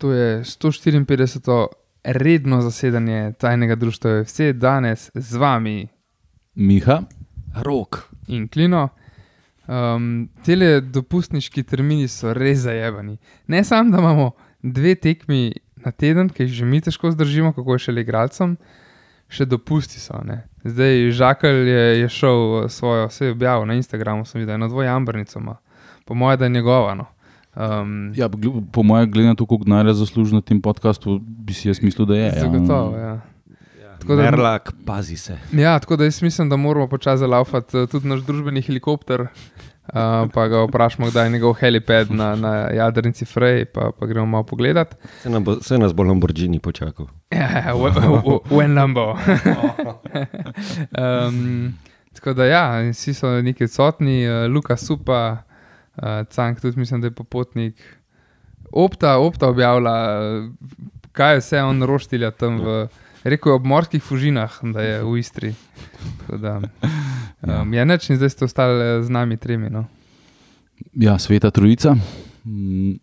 To je 154. redno zasedanje tajnega društva vse danes z vami Miha, Rok. in Klino. Um, Tele dopustniški termini so res zajebani. Ne samo, da imamo dve tekmi na teden, ki jih že mi težko zdržimo, kako je še le igralcem, še dopusti so. Ne? Zdaj Žakelj je, je šel eh, svojo vse objavo na Instagramu, sem videl, eno dvojambrnico ima. Po mojem, da je njegova. No. Um, ja, po mojem, glede na to, koliko denarja zasluži na tem podkastu, bi si jaz mislil, da je. Zagotovo, ja. Tako da- Merlak, pazi se. Ja, tako da jaz mislim, da moramo počasi laufati uh, tudi naš družbeni helikopter. Uh, pa ga vprašamo, kdaj je njegov helipad na, na jadrnici Frey, pa, pa gremo malo pogledat. Se, nam bo, se nas bo Lamborghini počakal. Ja, v- en lambo. um, tako da ja, vsi so neki odsotni, uh, Luka Supa, uh, Cank tudi mislim, da je popotnik. Opta, opta objavlja, uh, kaj je vse on roštilja tam v. Rekl je ob morskih fužinah, da je v Istri. Da, um, ja, neč in zdaj ste ostali eh, z nami tremi. No. Ja, sveta trojica, mm,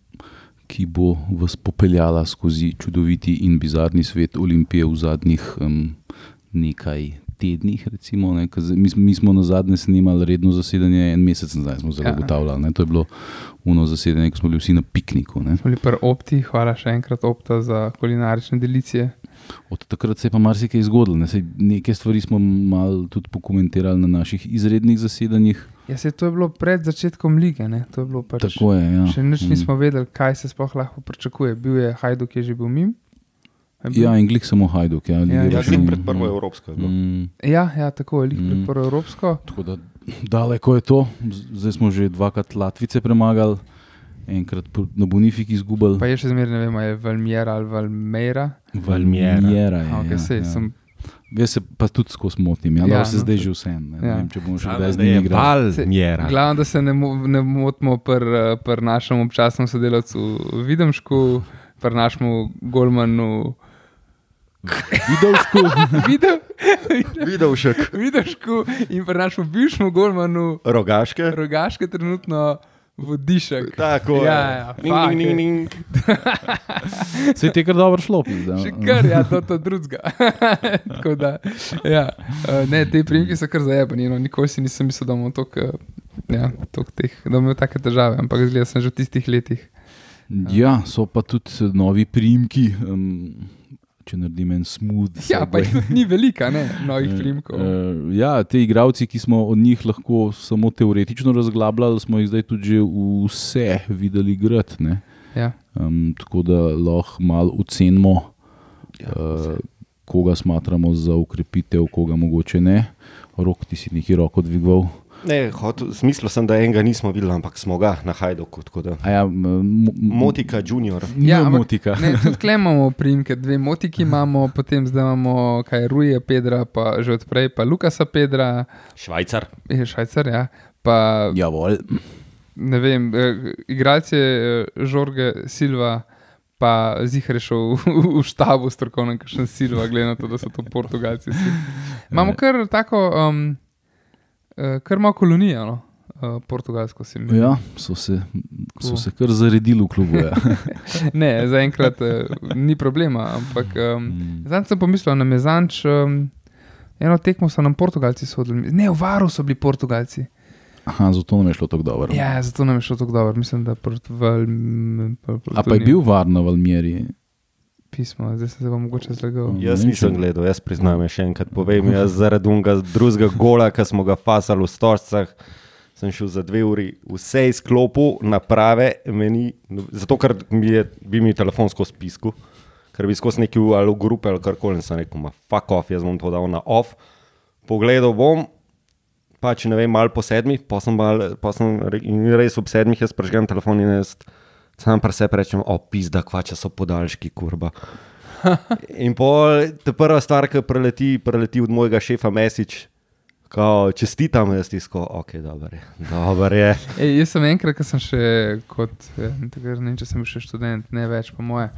ki bo vas popeljala skozi čudoviti in bizarni svet Olimpije v zadnjih um, nekaj tednih. Recimo, ne, mi, mi smo na zadnje snemali redno zasedanje, en mesec nazaj smo zelo Ja. ugotavljali. Ne, to je bilo uno zasedanje, ko smo bili vsi na pikniku. Ne. Smo bili pri Opti, hvala še enkrat Opta za kulinarične delicije. Od takrat se je pa marsikaj zgodilo. Ne. Saj Neke stvari smo malo tudi pokomentirali na naših izrednih zasedanjih. Ja, se to je bilo pred začetkom lige, pač. Tako je. Ja. Še nič Mm. nismo vedeli, kaj se sploh lahko pričakuje. Bil je Hajduk, je že bil mim. Ja, in glik samo Hajduk. Ja, Ja, Ja, še- že pred prvo evropsko je bilo. Mm, ja, ja, tako je, lik pred Mm. prvo evropsko. tako da daleko je to. Zdaj smo že dvakrat Latvice premagali, enkrat na Bonifiki izgubili. Pa je še zmeraj ne vem, ali je Valmiera ali Valmeira. Valmiera. Valmiera je, Okay, ja, sej, ja. sem, Jaz se pa tudi skozi motim, ja, Ja, ja, se no, zdaj že vse. Ne, ja. ja. vem, če bomo še kdaj z je igrali. Valmiera. glavno, da se ne, mo ne motimo pri pr našem občasnem sodelavcu Videmšku, pri našemu Golmanu. Vidovšku, Videm, Vidovšek. Videmšku in pri našemu bivšemu Golmanu, Rogaške. Rogaške, trenutno vodišek. Tako je. Ja, ja, Ning, fuck, ning, je. ning, ning. se je te kar dobro šlo. Še kar, ja, to je drugega. Da, ja, eh, ne, te primki so kar zajebani. No, nikoli si nisem mislil, da bomo toliko, ja, toliko teh, da imeli take težave, ampak zgleda sem že v tistih letih. Ja, so pa tudi novi primki. Um, Če naredim en smooth. Ja, pa jih ni velika, ne, novih primkov. eh, ja, te igravci, ki smo od njih lahko samo teoretično razglabljali, smo jih zdaj tudi že vse videli igrati. ne. Ja. Um, tako da lahko malo ocenimo, Ja, uh, koga smatramo za ukrepitev, koga mogoče ne. Rok, ti si neki roko dvigoval. Ne, hotel, smislil sem, da enega nismo videli, ampak smo ga na Hajdoku. tako da. A Ja, Motika Junior. Ja, ampak- motika. Ne, tudi tukaj imamo primke, dve motiki imamo, potem zdaj imamo kaj Ruje Pedra, pa že odprej, pa Lukasa Pedra, Švajcar. je švajcar, ja. Pa Javol. ne vem, eh, igralec je eh, Žorge Silva, pa zihar šel v, v štabu strokovno, kot še Silva, glede na to, da so to Portugalci. vsi. Imamo kar tako, um, kar malo kolonijo, no? uh, portugalsko si mi. Ja, so se, so se kar zaredili v klubu. Ja. Ne, zaenkrat uh, ni problema, ampak um, Mm. zdaj sem pomislil, da je zanč. Um, Eno tekmo so nam Portugalci sodili, ne, v Varu so bili Portugalci. Aha, zato nam je šlo tako dobro. Ja, zato nam je šlo tako dobro, mislim, da proti Valm. A pa je bil varno v Almeri? Pismo, zdaj sem se vam mogoče zlagal. Jaz nisem gledal, jaz priznam, še enkrat povem, jaz zaradi unga drugega gola, ki smo ga fasali v stožcah, sem šel za dve uri, vse izklopil, naprave, meni, zato ker mi je, bi mi telefon skozi pisku, ker bi skozi neki ali v grupe ali karkoli, sem rekel, ma fuck off, jaz bom to dal na off. Pogledal bom, pač ne vem, malo po sedmih, pa sem, mal, pa sem re- res ob sedmih, jaz prežgem telefon in jaz sam pa sebi rečem, o, pizda, kvača so podaljški, kurba. In pol, ta prva stvar, ki preleti, preleti od mojega šefa Mesič, kao, čestitam, jaz tisko, ok, dobro je. Dober je. Ej, jaz sem enkrat, ko sem še kot, ja, takrat ne vem, če sem še študent, ne več po moje.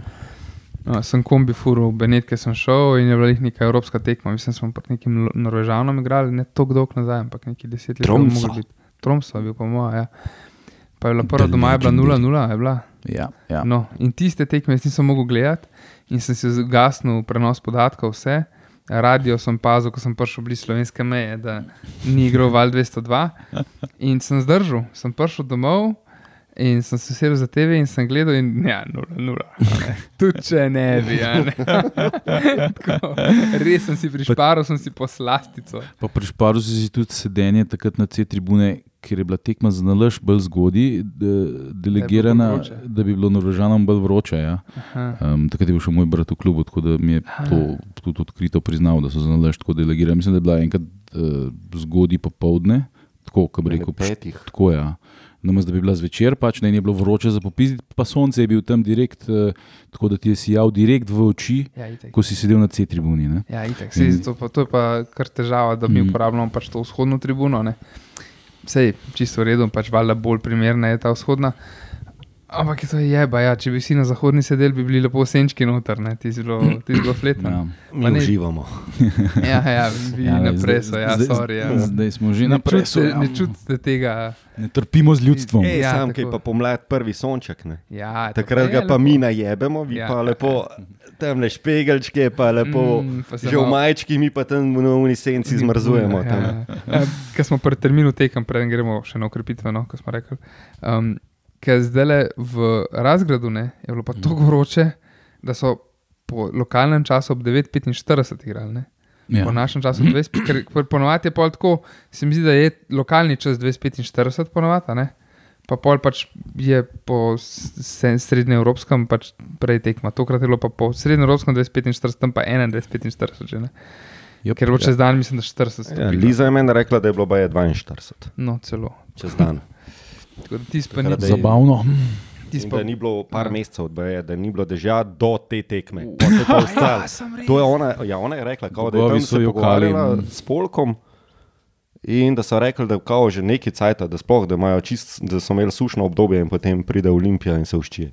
No, sem kombi furil, v Benetke sem šel in je bila neka evropska tekma. Mislim, smo proti nekim Norvežanom igrali, ne tako dolgo nazaj, ampak neki deset let. Biti. Tromso je bil, po mojem. Ja. Pa je bila prva The doma, je bila Legendary. 0-0, je bila. Ja, ja. No, in tiste tekme jaz nisem mogel gledati in sem si zgasnil prenos podatkov, vse. Radio sem pazil, ko sem prišel blizu slovenske meje, da ni igral Val 202. In sem zdržal, sem prišel domov in sem se usedel za TV in sem gledal, in ja, nula, nula. Tudi če ne bi. a ne. Tako, res sem si prišparil, sem si poslastico. Pa prišparil si si tudi sedenje takrat na C-tribune, ker je bila tekma za nalaž bolj zgodaj, de, delegirana, vroče. da bi bilo Norvežanom bolj vroče. Ja. Aha. Um, takrat je bil še moj brat v klubu, tako da mi je to tudi odkrito priznal, da so za nalaž tako delegirani. Mislim, da je bila enkrat uh, zgodaj popovdne, tako, kot bi rekel, pš- petih. tako ja. Namesto da bi bila zvečer, pač ne in je bilo vroče za popizditi, pa sonce je bil tam direkt, uh, tako da ti je sijal direkt v oči, Ja, itek. ko si sedel na C-tribuni. ne. Ja, itek. Sej, to, pa, to je pa kar težava, da mi Mm. uporabljamo pač to vzhodno tribuno. Ne. Sej, čisto v redu, pač valjda bolj primerna je ta vzhodna. Ampak je to jeba, ja. če bi vsi na zahodni sedeli, bi bili lepo senčki noter, ne. ti bilo, ti si bilo fletno. Ja. Mi Pa ne- uživamo. Ja, ja, vi Ja, ja, ne, naprej zdaj- ja, zdaj- sorry. Ja. Zdaj smo že Ne na presu. čutite, Ja. ne čutite tega. Ne trpimo z ljudstvom. Ej, Ja, sam, ki pa pomlad prvi sonček. Ne? Ja, Takrat ga je pa lepo. mi najebemo, vi Ja. pa lepo tam le špegelčke, pa lepo Mm, pa že v majčki, mi pa tam v novni senci zmrzujemo. tam. Ja, ja. Ker smo pred terminu tekem, preden gremo še na ukrepitve, no, kot smo rekli. Um, ker zdaj le v razgradu ne, je bilo pa Mhm. tako vroče, da so po lokalnem času ob 9:45 igrali. Ne. Ja. Po našem času 20, ker ker ponovadi je pol tako, se mi zdi, da je lokalni čas 245 ponovadi. Pa pol pač je po srednjeevropskem pač prej tekma. Tokrat je bilo pa po srednjeevropskem 245, tam pa 21:45 že ne. Yep. Ker je bilo čez dan, mislim, da 40 Ja, stopinj. Liza je meni rekla, da je bilo baje 42 No, celo. čez dan. Takrat ni, je- Zabavno. ti In pa da ni bilo par Ja. mesecev, baje, da ni bilo dežja do te tekme. Je res. To je ona, ja, ona je rekla, kao, da je tam so se pogovarjala s Polkom. In da so rekli, da kao že neki cajt, da, sploh, da, čist, da so imeli sušno obdobje, in potem pride Olimpija in se uščije.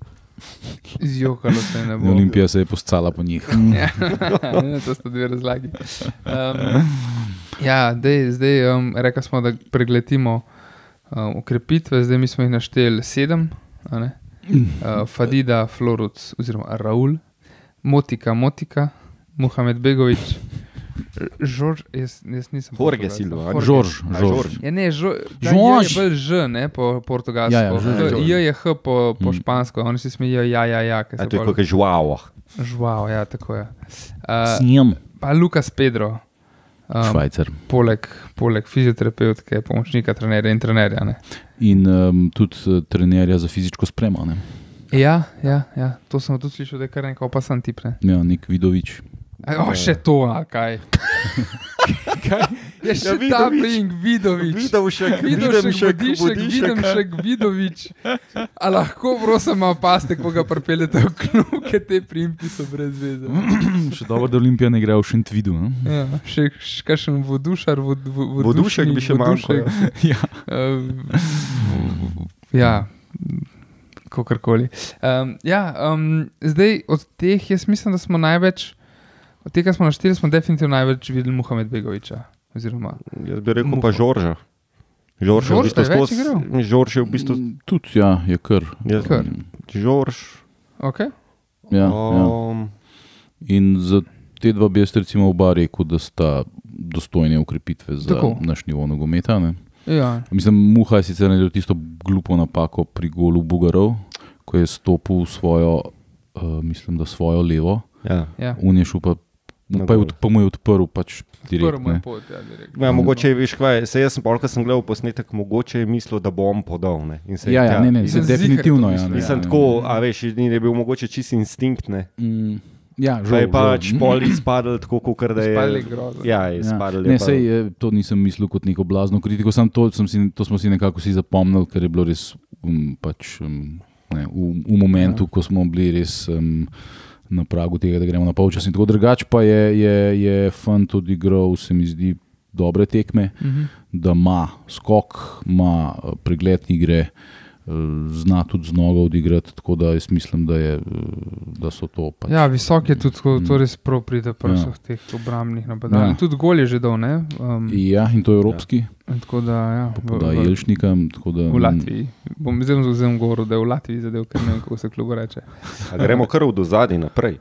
Zjokalo se je ne bo. Olimpija se je postala po njih. Ja, ne, to sta dve razlagi. Um, ja, dej, zdaj um, rekli smo, da pregletimo um, ukrepitve, zdaj mi smo jih našteli sedem. a ne. Uh, Fadida, Floruc, oziroma Raul, Motika, Motika, Mohamed Begovič, Žorž, jaz, jaz nisem. Jorge. Silva. Žorž, Žorž. Ja, ne, žo, Žorž. Je bolj Ž, ne, po portugalsko. Ja, ja. J je H po, po Mm. špansko, oni si smejijo ja, ja, ja. A se to je kot žuavo. Žval, ja, tako je. Uh, Snem. pa Lukas Pedro, um, Švajcar. poleg, poleg fizioterapevtke, pomočnika, trenerja in trenerja. Ne. In um, tudi uh, trenerja za fizično spremljanje. Ja, ja, ja, to sem tudi slišal, da je kar nekaj opasan tip. Ne. Ja, nek Vidovič. A, O, še to, ali kaj. kaj? Je še Ja, ja, ta Vidovič. pling, Vidovič. Vidovšek, Vidovšek, Vodišek, Vidovšek, Vidovič. A lahko, prosim, malo paste, ko ga pripeljete v klub, ker te primki so brez veze. Še dobro, da Olimpija ne gre v Šentvidu. Ne? Ja, še še kakšen vodušar, vod, vod, Vodušek bi še manjkal. Ja. Uh, ja, kakorkoli. Um, ja, um, zdaj od teh, jaz mislim, da smo največ, od tega smo našteli, smo definitivno največ videli Muhamed Begoviča. Oziroma, Jaz bi rekel pa. Žorža. Žorž je v bistvu skozi. Žorž je v bistvu. Tudi ja, je kar. Jaz, Kar. Žorž. okay. Ja, ja. Um, In za te dva bi jaz recimo oba rekel, da sta dostojne ukrepitve za Tako. naš nivo nogometa. Ne? ja, Mislim, Muha je sicer naredil tisto glupo napako pri golu Bugarov, ko je stopil svojo, uh, mislim, da svojo levo, ja. ja. un je šel pa, Na pa, je pa mu je odprl pač direkt. ne. pot, ja, bi rekel. Ja, mogoče je, veš, kaj, se jaz sem polk, sem gledal posnetek, mogoče je mislil, da bom podal. Ne, in se Ja, ja, tja- ne, ne, se definitivno. Ja, ne, Nisem ja, tako, a veš, ni bil mogoče čist instinkt, ne. Mm, ja, žal, je pač pol izpadel tako, kot da je. Spali grozno. Ja, je Ja. Ne, sej, eh, to nisem mislil kot neko blazno kritiko, samo to, sem si, to smo si nekako vsi zapomnili, ker je bilo res um, pač, um, ne, v, v momentu, ja. ko smo bili res um, na pragu tega, da gremo na polčas. In tako drugače pa je, je, je fant odigral, se mi zdi, dobre tekme, Mhm. da ima skok, ima eh, pregled igre. Zna tudi z nogo odigrati. Tako da jaz mislim, da, je, eh, da so to. Pač, Ja, visok je tudi, tako, to Mm. res prav pride pri Ja. vseh teh obrambnih napadalih. Ja. Ja. Tudi gol je že ne? Um, Ja, in to je evropski, in tako da, ja, v, v, Jelšnika. tako Da, v Latviji. Bom zdaj vzel govoril, da je v Latviji zadev, ker ne vem, kako se klubu reče. A gremo kar v zadnji naprej.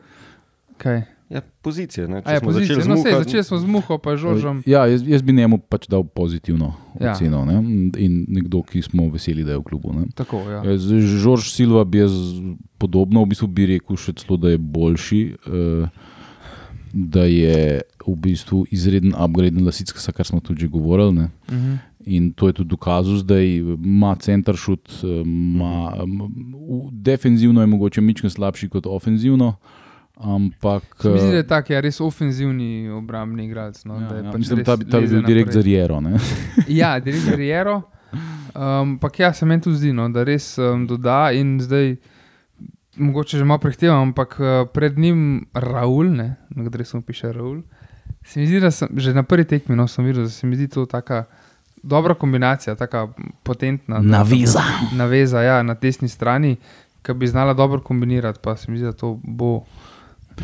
Kaj? Ja, pozicije. Ne? Če A je smo pozicija? začeli z No, sej, Muha- začeli smo z Muho, pa Žoržom. Ja, jaz, jaz bi njemu pač dal pozitivno Ja. oceno. Ne? In nekdo, ki smo veseli, da je v klubu. Ne? Tako, ja. Ja, zdaj, Žorž Silva bi jaz podobno, v bistvu bi rekel še celo, da je boljši, eh, da je v bistvu izreden upgrade na Lasica, kar smo tudi govorili. Ne? Mhm. In to je tudi dokazal, zdaj ima center šut, eh, ima, v- defenzivno je mogoče mičken slabši kot ofenzivno, ampak. Se mi zdi, da eh, je tak, ja, res ofenzivni obrambni igralec. No, Ja, ja, pač mislim, da bi ta bil direkt za Riero. Ja, direkt kariero. Um, Ampak ja, se meni tudi zdi, no, da res um, doda in zdaj. Mogoče že malo prehtevam, ampak uh, pred njim Raul, ne, na kateri smo piše Raul. Se mi zdi, da sem že na prvi tekmi, no, videl, da se mi zdi to taka dobra kombinacija, taka potentna. Naveza. Naveza, ja, na desni strani, ki bi znala dobro kombinirati, pa se mi zdi, da to bo.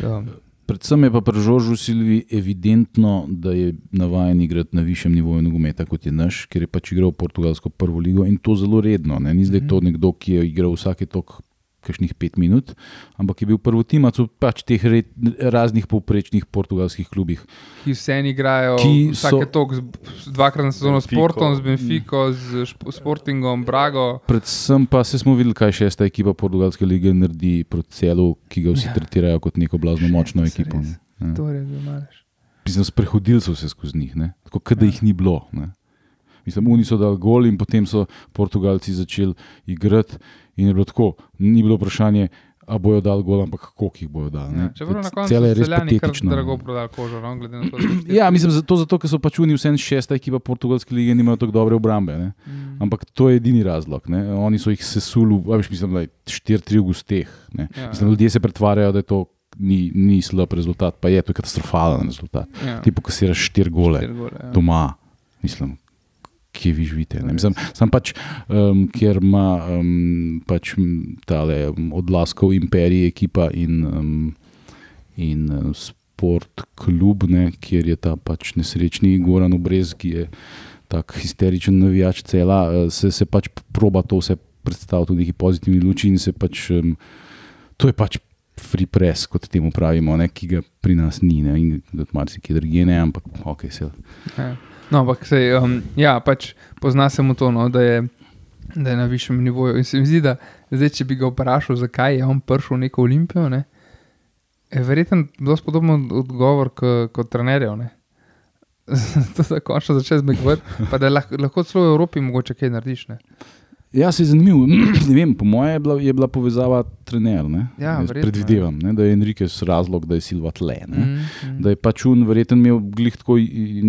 Um, Predvsem je pa pri Žoržu Silvi evidentno, da je navaden igrati na višjem nivoju nogometa kot je naš, ker je pač igral portugalsko prvo ligo in to zelo redno. Ne? Ni zdaj to nekdo, ki je igral vsake tok. Kakšnih pet minut, ampak je bil prvi timac v pač teh red, raznih povprečnih portugalskih klubih. ki vse igrajo, Ki vsake so- tok, dvakrat na sezono s. Portom, z Benfico, z Sportingom, Brago. Predvsem pa se smo videli, kaj šesta ekipa portugalske lige naredi proti celu, ki ga vsi Ja. tretirajo kot neko blazno močno Res, ekipo. res. ne. Ja. To je zelo malo. Sprehodili so se skozi njih, ne? tako da Ja. jih ni bilo. Ne? Mislim, oni so dali gol in potem so Portugalci začeli igrati. In je bilo tako, ni bilo vprašanje, a bojo dali gol, ampak koliko jih bojo dali. ne. Ja, čeprav na koncu je res patetično. drago prodali kožo, no, glede na to, Ja, mislim, zato, zato ker so pač oni vse šesta ekipa portugalske lige, nimajo tako dobre obrambe. Ne? Mm. Ampak to je edini razlog. Ne? Oni so jih sesuli, a veš, mislim, da je 4-3 v gusteh. Ja, Mislim, ljudje se pretvarjajo, da je to ni, ni slab rezultat, pa je to je katastrofalen rezultat. Ja, Ti pokasiraš 4 gole štiri gole, ja. doma, mislim, kje vi živite. Ne? Mislim, sam pač, um, ker ima um, pač tale odlaskov imperij ekipa in, um, in uh, sport klub, ne, kjer je ta pač nesrečni Goran Obrez, ki je tak histeričen navijač cela, uh, se, se pač proba to vse predstaviti v neki pozitivni luči in se pač, um, to je pač free press, kot temu pravimo, ne, ki ga pri nas ni, ne, in tudi marsikje drugje ne, ampak ok, se. Ja. No, ampak se, um, ja, pač pozna se mu to, no, da, je, da je na višjem nivoju. In se mi zdi, da zdaj, če bi ga vprašal, zakaj je on prišel v neko olimpijo, ne, je verjetno zelo podoben odgovor kot, kot trenerjev. ne. to, da končno začneš zmegovati, pa da lahko, lahko celo v Evropi mogoče kaj narediš. Ne. Ja, se je zanimivo. ne vem, po mojem je bila, je bila povezava trener. Ne? Ja, Jaz verjetno, predvidevam, ne, da je Enriquez razlog, da je Silva tle. Ne? Mm, mm. Da je pač un verjetno imel glih tako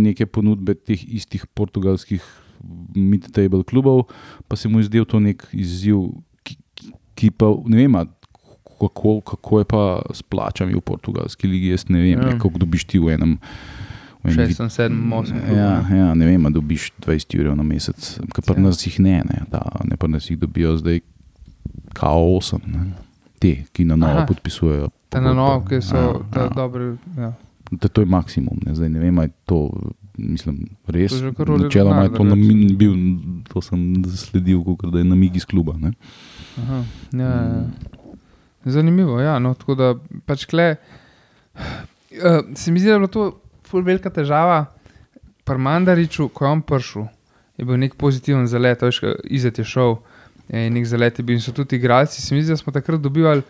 neke ponudbe teh istih portugalskih mid-table klubov, pa se mu je zdel to nek izziv, ki, ki, pa ne vem, kako, kako je pa s plačami v portugalski ligi. Jaz ne vem, ja. kako dobiš ti v enem. V enem Šestem, sedmem, osmem. klubu, Ja, ne. ja, ne vem, dobiš 20 ur na mesec, kar pa Ja. nas jih ne, ne, da, ne pa nas jih dobijo zdaj kao 8, ne. te, ki na novo Aha. podpisujejo. Te na novo, ki so Ja, ja, ja. dobri. Ja. Da, to je maksimum, ne. zdaj ne vem, ali je to, mislim, res. Načeloma je to namin, reče. bil, to sem sledil, kot da je namig iz kluba. Aha, ja, ja, ja. Zanimivo je. Ja, no, tako da pač kle. Uh, se mi zdi, da je bila to ful velika težava pri Mandariču, ko je on prišel. Je bil nek pozitiven zalet, veš, Izet je šel in nek zalet je bil in so tudi igralci. Se mi zdi, da smo takrat dobivali,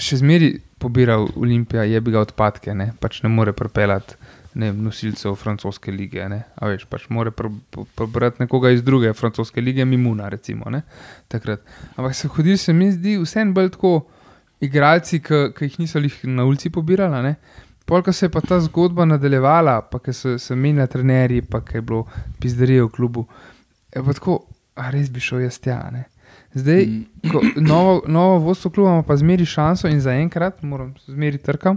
še zmeri pobiral Olimpija, je bi ga odpadke, ne, pač ne more pripeljati. Ne, nosilcev francoske lige. Ne, a veš, pač mora prebrati nekoga iz druge francoske lige, Mimuna, recimo. Ne, takrat. Ampak so hodili, se mi zdi, vseeno bolj tako igralci, ki jih niso jih na ulici pobirali. ne. Pol, ko se je pa ta zgodba nadaljevala, pa ko so se menjali trenerji, pa ko je bilo pizderijo v klubu, je pa tako, a res bi šel jaz tja. Ne. Zdaj, ko novo, novo vodstvo kluba ima pa zmeri šanso in zaenkrat, moram zmeri trkam.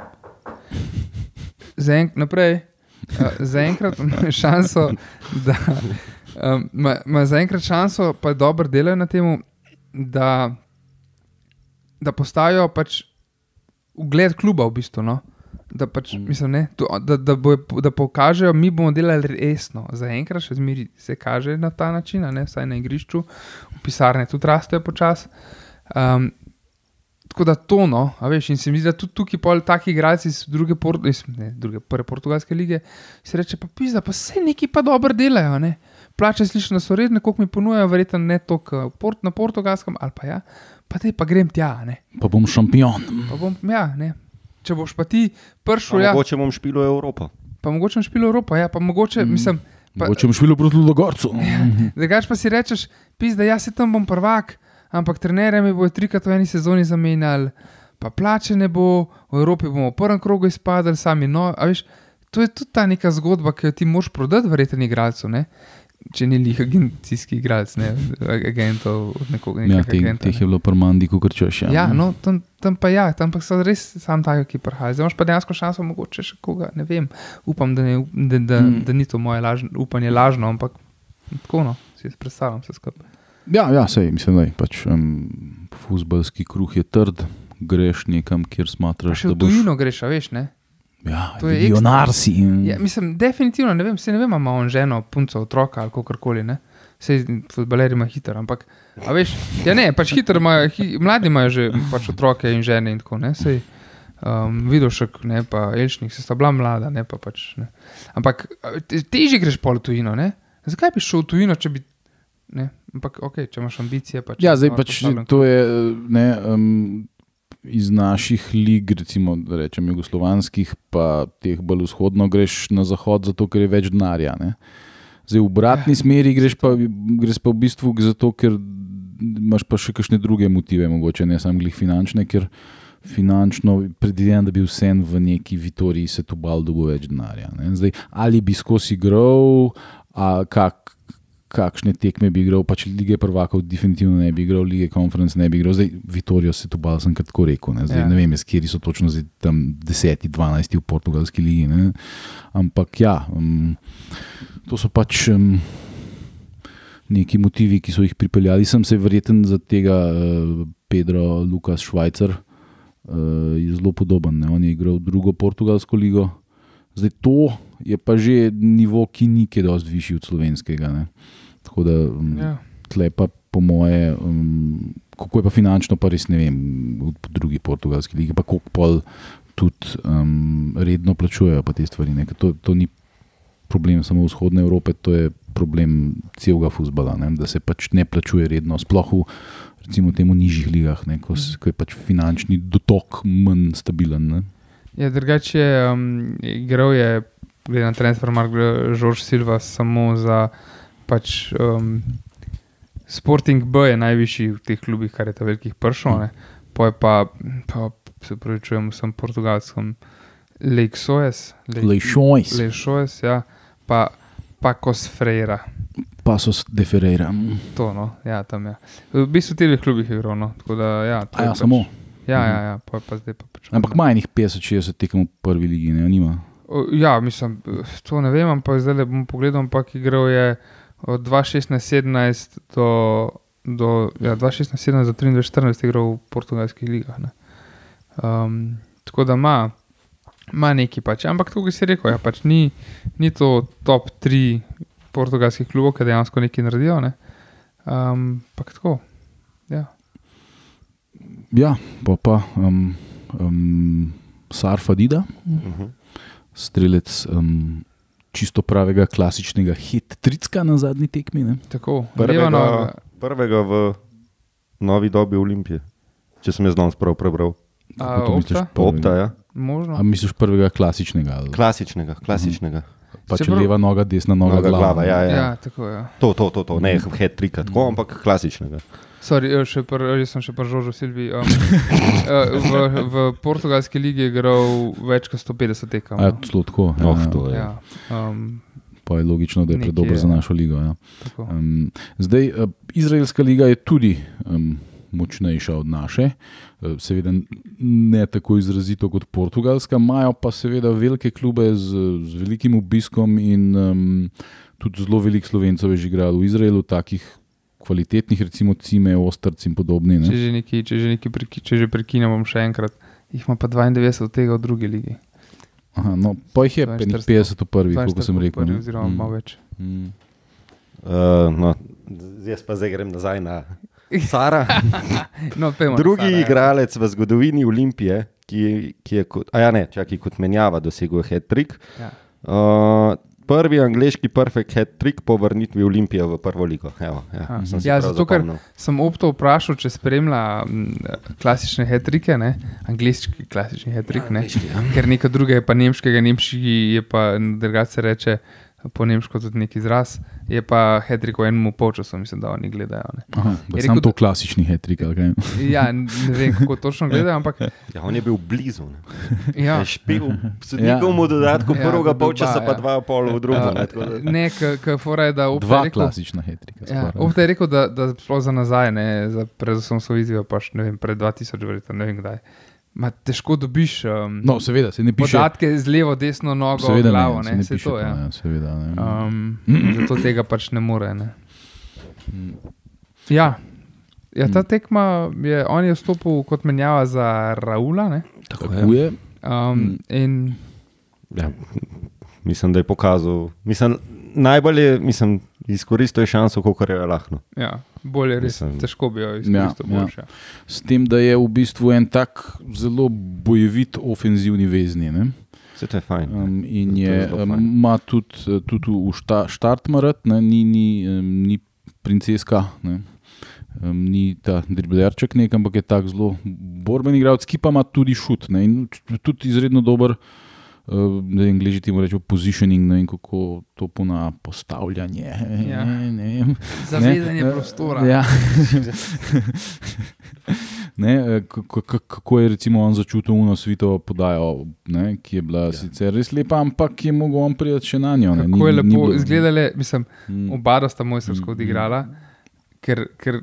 Zaenkrat naprej. Uh, Zaenkrat ima šanso, da, Um, ma, ma zaenkrat šanso, pa dobro delajo na tem, da, da postavijo pač ugled kluba v bistvu. No? Da, pač, Mm. mislim, ne, to, da, da, bo, da pokažejo, mi bomo delali resno. Zaenkrat še zmeri se kaže na ta način, ne vsaj na igrišču, v pisarne tudi rastejo počasi. Um, tako da to, no, a veš, in se mi zdi, da tudi tukaj pol taki igralci iz druge, port, iz, ne, druge prve portugalske lige, se reče, pa pizda, pa vse neki pa dobro delajo, ne. Plače slišim, da so redne, koliko mi ponujajo, verjetno ne toliko port, na portugalskem, ali pa ja, pa te pa grem tja, ne. Pa bom šampion. Pa bom, ja, ne. Če boš pa ti prišel, Pa ja, Mogoče bom špilo Evropo. pa mogoče boš špil Evropo, ja, pa mogoče, mm. mislim, pa, Mogoče bom šel proti Ludogorcu. drugač pa si rečeš, pizda, jaz se tam bom prvak, ampak trenerje mi bo trikrat v eni sezoni zamenjali, pa plače ne bo, v Evropi bomo v prvem krogu izpadli, sami no, a veš, to je tudi ta neka zgodba, ki jo ti moš prodati, verjetno, igralcu, ne? Če ni lih agencijski igralec, ne, agentov, od nekoga. Ja, teh, agenta, teh je bilo prmandi, kot češ. Ja, no, tam, tam pa ja, tam pa so res sam taki, ki prihajajo. Zdaj imaš pa dejansko šanso, mogoče še koga, ne vem. Upam, da, ne, da, da, Mm. da ni to moje lažno, upanje lažno, ampak tako no, si predstavljam vse skupaj. Ja, ja sej, mislim, da je pač, um, futbalski kruh je trd, greš nekam, kjer smatraš, še da v boš. tujino greš, a veš, ne? Ja, To je milionar si. In, Ja, mislim, definitivno ne vem, se ne vem, ima on ženo, punco, otroka ali kakorkoli. Ne? Vse futbaleri imajo hitro, ampak, a veš, ja ne, pač hitro imajo, hi, mladi imajo že pač otroke in žene in tako ne. Sej, um, Vidošek, ne pa Elšnik, se sta bila mlada, ne pa pač. Ne. Ampak a, te- težje greš pol tujino, ne? Zakaj bi šel v tujino, če bi. Ne? Ampak, ok, če imaš ambicije. Pač, ja, zdaj pač to je ne, um, iz naših lig, recimo, da rečem, jugoslovanskih, pa teh bolj vzhodno greš na zahod, zato ker je več denarja. Ne. Zdaj v obratni Ja, smeri greš pa, greš pa v bistvu zato, ker imaš pa še kakšne druge motive, mogoče ne samo glih finančne, ker finančno predvidevam, da bi vsem v neki Vitoriji se tu bal dobo več denarja. ne. Zdaj, ali bi skozi igral, kak, kakšne tekme bi igral, pač lige prvakov definitivno ne bi igral, lige konference ne bi igral, zdaj Vitorijo se tu bal, sem kar tako rekel. Ne, zdaj, Ja. ne vem, jaz, kje so točno zdaj tam 10, 12 v portugalski ligi. Ne. Ampak ja, um, to so pač. Um, Neki motivi, ki so jih pripeljali, sem se verjeten za tega uh, Pedro Lukas Švajcar, uh, je zelo podoben. Ne? On je igral drugo portugalsko ligo. Zdaj to je pa že nivo, ki ni kaj dosti višji od slovenskega. Ne? Tako da um, Ja. tle pa po moje, um, kako je pa finančno, pa res ne vem, v drugi portugalski ligi, pa koliko pol tudi um, redno plačujejo te stvari. ne, To, to ni problem samo vzhodne Evrope, to je problem celega futbola, da se pač ne plačuje redno, sploh v recimo temu nižjih ligah, ne, ko, s- ko je pač finančni dotok manj stabilen. Ne. Ja, drugače je um, igral je, glede na transfer, Žorž Silva samo za pač, um, Sporting B je najvišji v teh klubih, kar je ta velikih pršov. ne. Po je pa, pa se pravi, čujem vsem portugalskem, Leixoes. Leixões. Leixoes, ja. Pa, pa Cosfreira. Pasos de Ferreira. To, no, ja, tam je. V bistvu v teh klubih je igral, no. tako da, ja. A ja, pač, samo. Ja, ja, ja, pa, pa zdaj pa pač. Ampak ima enih 50-60 tekem v prvi ligi, ne nima. Ja, mislim, to ne vem, ampak zdaj le bom pogledal, ampak igral je od 2016-17 do, do ja, 2016-17 do 23-14 igral v portugalskih ligah. Ne. Um, tako da ima, ima neki pač, ampak tako si rekel, ja, pač ni, ni to top 3 portugalskih klubov, ki dejansko nekaj naredijo. Ne. Um, ampak tako, ja. Ja, pa pa um, um, Sarfa Dida, Uh -huh. strelec um, čisto pravega klasičnega hit-tricka na zadnji tekmi. Ne? Tako, Prvega, leva noga. prvega v novi dobi Olimpije, če sem jaz danes prav prebral. A, misliš? Opta? Opta, ja. Možno. A misliš prvega klasičnega? ali klasičnega, klasičnega. Pa Se če prav- leva noga, desna noga, Noga, glava. glava, ja, Ja, ja. tako. Ja. To, to, to, to. ne head trika, tako, ampak klasičnega. Sorry, eh, še pr, jaz sem še pri Žožu Silvi. Um, eh, v, v portugalski ligi je igral več kot 150 tekem. A ja, no. celo tako. Ja, Oh, ja. to je. Ja, um, Pa je logično, da je predober za našo ligo. Ja. tako. Um, zdaj, uh, Izraelska liga je tudi um, močnejša od naše. Eh, Seveda ne tako izrazito kot Portugalska, imajo pa seveda velike klube z, z velikim obiskom in um, tudi zelo veliko slovencev je že igralo v Izraelu, takih kvalitetnih, recimo Cime, Ostrc in podobni. Če že, neki, če, že neki preki, če že prekinem, bom še enkrat. Jih ima pa 92 od tega v drugi ligi. Aha, no, pa jih je pa 42 50 v prvi, kot 42 sem rekel. prvi. Oziroma Mm, malo več. mm. Uh, no, jaz pa zdaj grem nazaj na Sara. No, Drugi Sara, ja. igralec v zgodovini Olimpije, ki, ki je kot, ja, ne, čaki, kot menjava dosegel hat-trick. Ja. Uh, prvi angliški perfect hat-trick po vrnitvi Olimpije v prvo ligo. Evo, ja, sem si Ja, zato, ker-. Sem opto vprašal, če spremlja mm, klasične hetrike, ne? angliški klasični hetrik, ne? ker nekaj drugega je pa nemškega, nemški je pa drugače reče po nemško tudi neki izraz, je pa hetrik v enem polčasu, mislim, da oni gledajo. Ne? Aha, Je sam rekel, to klasični kaj? Ja, ne vem, kako točno gledajo, ampak Ja, on je bil blizu. Ne. ja. Špil sodnikovemu dodatku Ja, prvega polčasa, pa ja. dva pol v drugo. ne, Uh, tako da- ne, ki fora je, da Opta Dva je rekel, klasična hetrika. Ja. Opta je rekel, da, da sploh za nazaj, ne, za predvsem so vizijo, pa še ne vem, pred 2000, verjetno, ne vem kdaj. Ma težko dobiš um, No, seveda, se ne piše. podatke z levo, desno nogo, Seveda glavo, ne, ne, ne, se piše to. Ja. ja, seveda, ne. Um, zato tega pač ne more. Ne. Mm. Ja. Ja, ta tekma je, on je vstopil kot menjava za Raula. Ne? Tako je. Um, in Ja, mislim, da je pokazal. Mislim, najbolj je mislim, izkoristil je šanso, kot je lahko. ja, bolje res, Mislim- težko bi jo Ja, izkoristil. ja. boljše. S tem, da je v bistvu en tak zelo bojevit ofenzivni vezni. Ne? Vse to je fajn. Um, in je um, ima tudi, eh, tudi v šta, štart marat, ne, ni, ni, um, ni princeska, ne. Um, ni ta driblerček, nek, ampak je tak zelo borben igralec, ki pa ima tudi šut. Ne, in tudi izredno dober. Uh, da Angliži temu rečejo positioning, ne vem kako to pona postavljanje. Ja. Ne, ne, vem. Zavedanje Ne, prostora. Ja. ne, eh, kako, je recimo on začutil uno svito podajo, ne, ki je bila ja. sicer res lepa, ampak je mogel on priti še na njo. Ne. Kako je lepo bilo- izgledale, mislim, Mm. oba sta mojstrovsko Mm, odigrala, ker, ker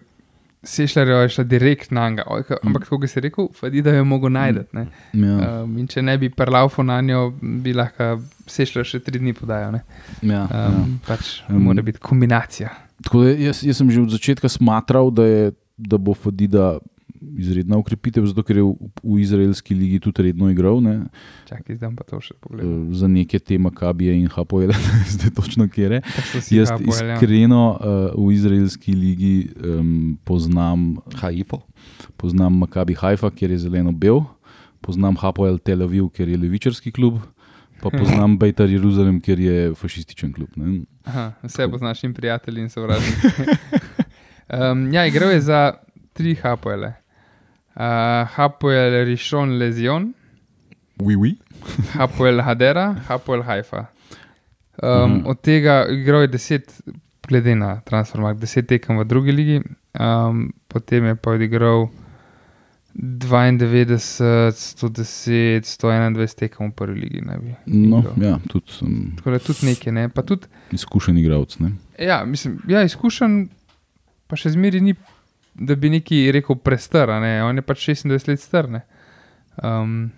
Sešljarjo je šla direkt na njega. Ampak, kako si rekel, Fadi, da jo je mogel najti. ne. Ja, Um, in če ne bi prelaufu na njo, bi lahko Sešljar še tri dni podajal. ne. ja, ja. Um, pač Um, mora biti kombinacija. Tako da jaz, jaz sem že od začetka smatral, da, je, da bo Fadida izredna ukrepitev, zato ker je v, v izraelski ligi tudi redno igral. Ne. Čakaj, zdaj pa to še pogledal. Eh, Za neke te Makabije in Hapoele, zdaj točno kjer je. Tako Jaz Hapoel, ja. iskreno uh, v izraelski ligi um, poznam, Haifo. poznam Makabi Haifa, kjer je zeleno-bel, poznam Hapoel Tel Aviv, kjer je levičarski klub, pa poznam Bejtar Jeruzalem, kjer je fašističen klub. Ne? Aha, vse poznaš in prijatelji in sovražniki. um, ja, igral je za tri Hapoele. Uh, Hapoel Rishon Lezion, Oui, oui. Hapoel Hadera, Hapoel Haifa. Um, Mhm. od tega igral je deset, glede na transfermarkt, deset tekem v drugi ligi, um, potem je pa odigral 92, 110, 121 tekem v prvi ligi. No, igral. ja, tudi sem Tako da tudi nekaj, ne. Pa tudi, izkušen igralec. ne. ja, mislim, ja, izkušen, pa še zmeri ni, da bi neki rekel prestar, a ne. On je pač 26 let star, ne. Um,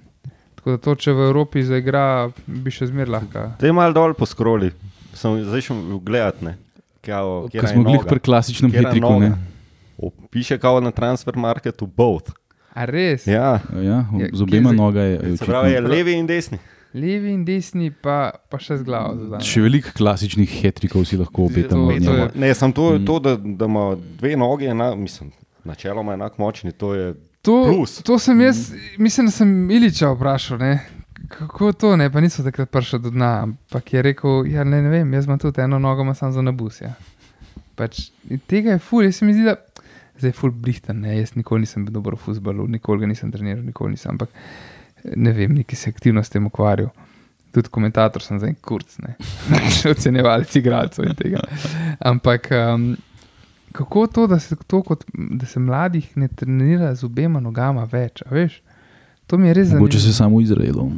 tako da to, če v Evropi zaigra, bi še zmer lahko. Te malo dol po skroli, sem zdaj šel gledat. Ne. Kao, Ker smo bili pri klasičnem hitriku. Piše kao na transfer marketu both. A res? Ja, Ja, Ja, z obema noga je. se pravi, je levi in desni. Levi in desni, pa, pa še z glavo. za zdaj. Še veliko klasičnih hitrikov si lahko obetamo. To- to Ne, sem to, Mm. to da, da ima dve nogi, ena, mislim, načeloma enako močni. To je To, Plus. to sem jaz, mislim, da sem Iliča vprašal, ne? kako to ne, pa niso takrat prišli do dna. Ampak je rekel, ja, ne, ne vem, jaz imam tudi eno nogo, imam samo za nabus. Ja. Pač, tega je ful, jaz se mi zdi, da zdaj je ful blihten, ne, jaz nikoli nisem bil dober v futbalu, nikoli ga nisem treniral, nikoli nisem, ampak ne vem, neki se aktivno s tem ukvarjal. Tudi komentator sem za en kurc, ne, ocenjevalec igralcev in tega. Ampak um, kako to, da se, to kot, da se mladih ne trenira z obema nogama več, a veš? To mi je res Mogoče zanimivo. se samo v Izraelu.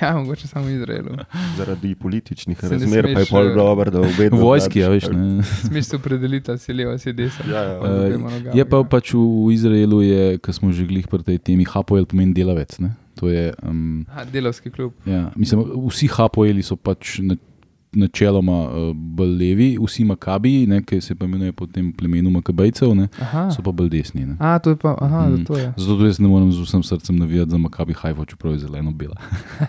Ja, mogoče samo v Izraelu. Zaradi političnih Se razmer pa je smeš, pol eh, dobro, da obe V vojski, ja, veš. Ne. Smeš se opredeliti, ali si leva, ali si desna. Ja, ja. Nogami, Je pa ja. pač v, v Izraelu, ki smo že glih pri tej temi, Hapoel pomeni delavec. Ne? To je, um, Aha, delovski klub. ja, mislim, vsi Hapoeli so pač na, načeloma uh, bolj levi, vsi Makabiji, ne, ki se pa imenujejo po tem plemenu Makabejcev, ne, Aha. so pa bolj desni. Ne. A, to je pa, aha, Mm. mm. to je. Zato jaz ne morem z vsem srcem navijati za Makabi Haifa, čeprav je zeleno-bela.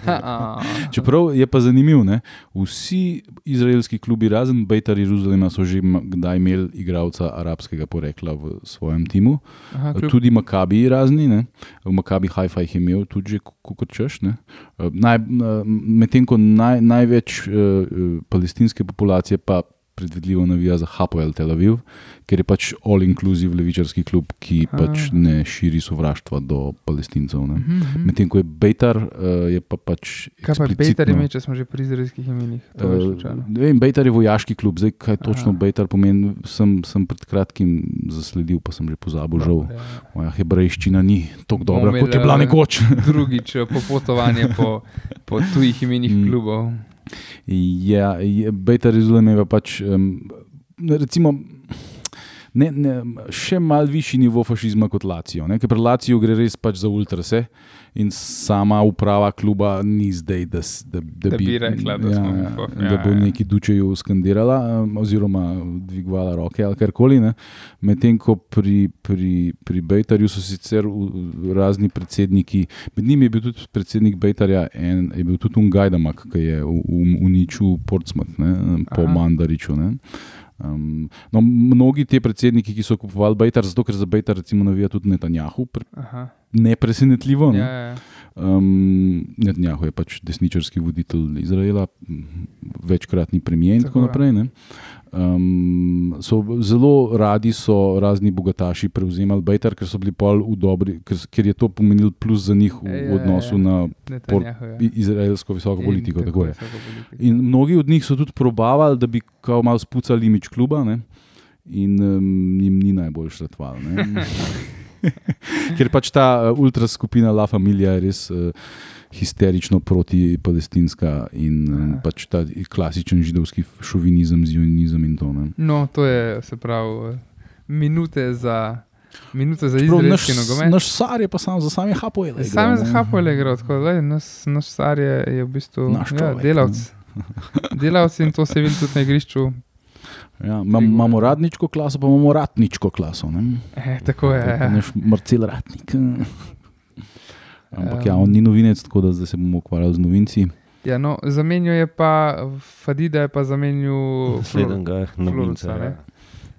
Čeprav je pa zanimivo, ne? vsi izraelski klubi, razen Bejtar Jeruzalema, so že kdaj imeli igralca arabskega porekla v svojem timu. aha, kljub, Tudi Makabi razni, ne? Makabi Haifa jih je imel tudi že kot češ. ne. Eh, Naj, eh, Medtem ko naj, največ uh, palestinske populacije pa predvidljivo navija za Hapoel Tel Aviv, ker je pač all-inclusive levičarski klub, ki A. pač ne širi sovraštva do palestincev. ne. Mhm, mhm. Medtem ko je Bejtar, uh, je pa pač. Kaj pa Peter ime, če smo že pri izraelskih imenih? Eh, slučajno. Ne vem, Bejtar je vojaški klub, zdaj kaj točno Aha. Bejtar pomeni, sem, sem pred kratkim zasledil, pa sem že pozabil, žal. Ja. Moja hebrejščina ni tako dobra, kot je bila eh, nekoč. Drugič eh, popotovanje po, po tujih imenih Mm. klubov. Ja, Bejtar Jeruzalem je pa pač, um, recimo, ne, ne, še mal višji nivo fašizma kot Lacijo. Ker pri Laciju gre res pač za ultrase in sama uprava kluba ni zdaj, da, da, da, Da bi rekla, da ja, smo ja, da ja, bo ja. neki dučeju skandirala oziroma dvigovala roke ali karkoli. Medtem ko pri, pri, pri Bejtarju so sicer razni predsedniki, med njimi je bil tudi predsednik Bejtarja, en, je bil tudi Ungajdamak, ki je uničil Portsmouth ne, po Aha. Mandariču. Ne. Um, no, mnogi ti predsedniki, ki so kupovali Bejtar, zato ker za Bejtar recimo navija tudi Netanjahu, pre, Aha. nepresenetljivo. Ne. Ja, ja. Um, Netanjahu je pač desničarski voditelj Izraela, večkratni premijer in tako Tako, naprej. ne. Um, so zelo radi so razni bogataši prevzemali Bejtar, ker so bili pol v dobri, ker, ker je to pomenil plus za njih v, Ja, v ja, odnosu ja. na Netanjahu, ja. i- izraelsko visoko In politiko. Tako je. visoko politiko, In mnogi od njih so tudi probavali, da bi kao malo spucali imič kluba, ne? in um, jim ni najbolj šratval. Ker pač ta ultra skupina La Familia je res uh, histerično proti-palestinska in um, Aha. pač ta klasičen židovski šovinizem, zionizem in to. Ne? No, to je se pravi eh, minute za, minute za izraelski nogomet. naš sar je pa sam za same Hapoele. Sam je za Hapoel igral, tako da naš, naš star je, je v bistvu Naš ja, človek, delavc. Delavci in to se vidi tudi na igrišču. Ja, imam, imamo radničko klaso, pa imamo ratničko klaso. Ne? E, tako je. Ja. Naš Marcel Ratnik. Ampak ja, Um, on ni novinec, tako da se bomo ukvarjali z novinci. Ja, no, zamenjal je pa, Fadida je pa zamenjal Flor- Naslednjega novinca. Ne?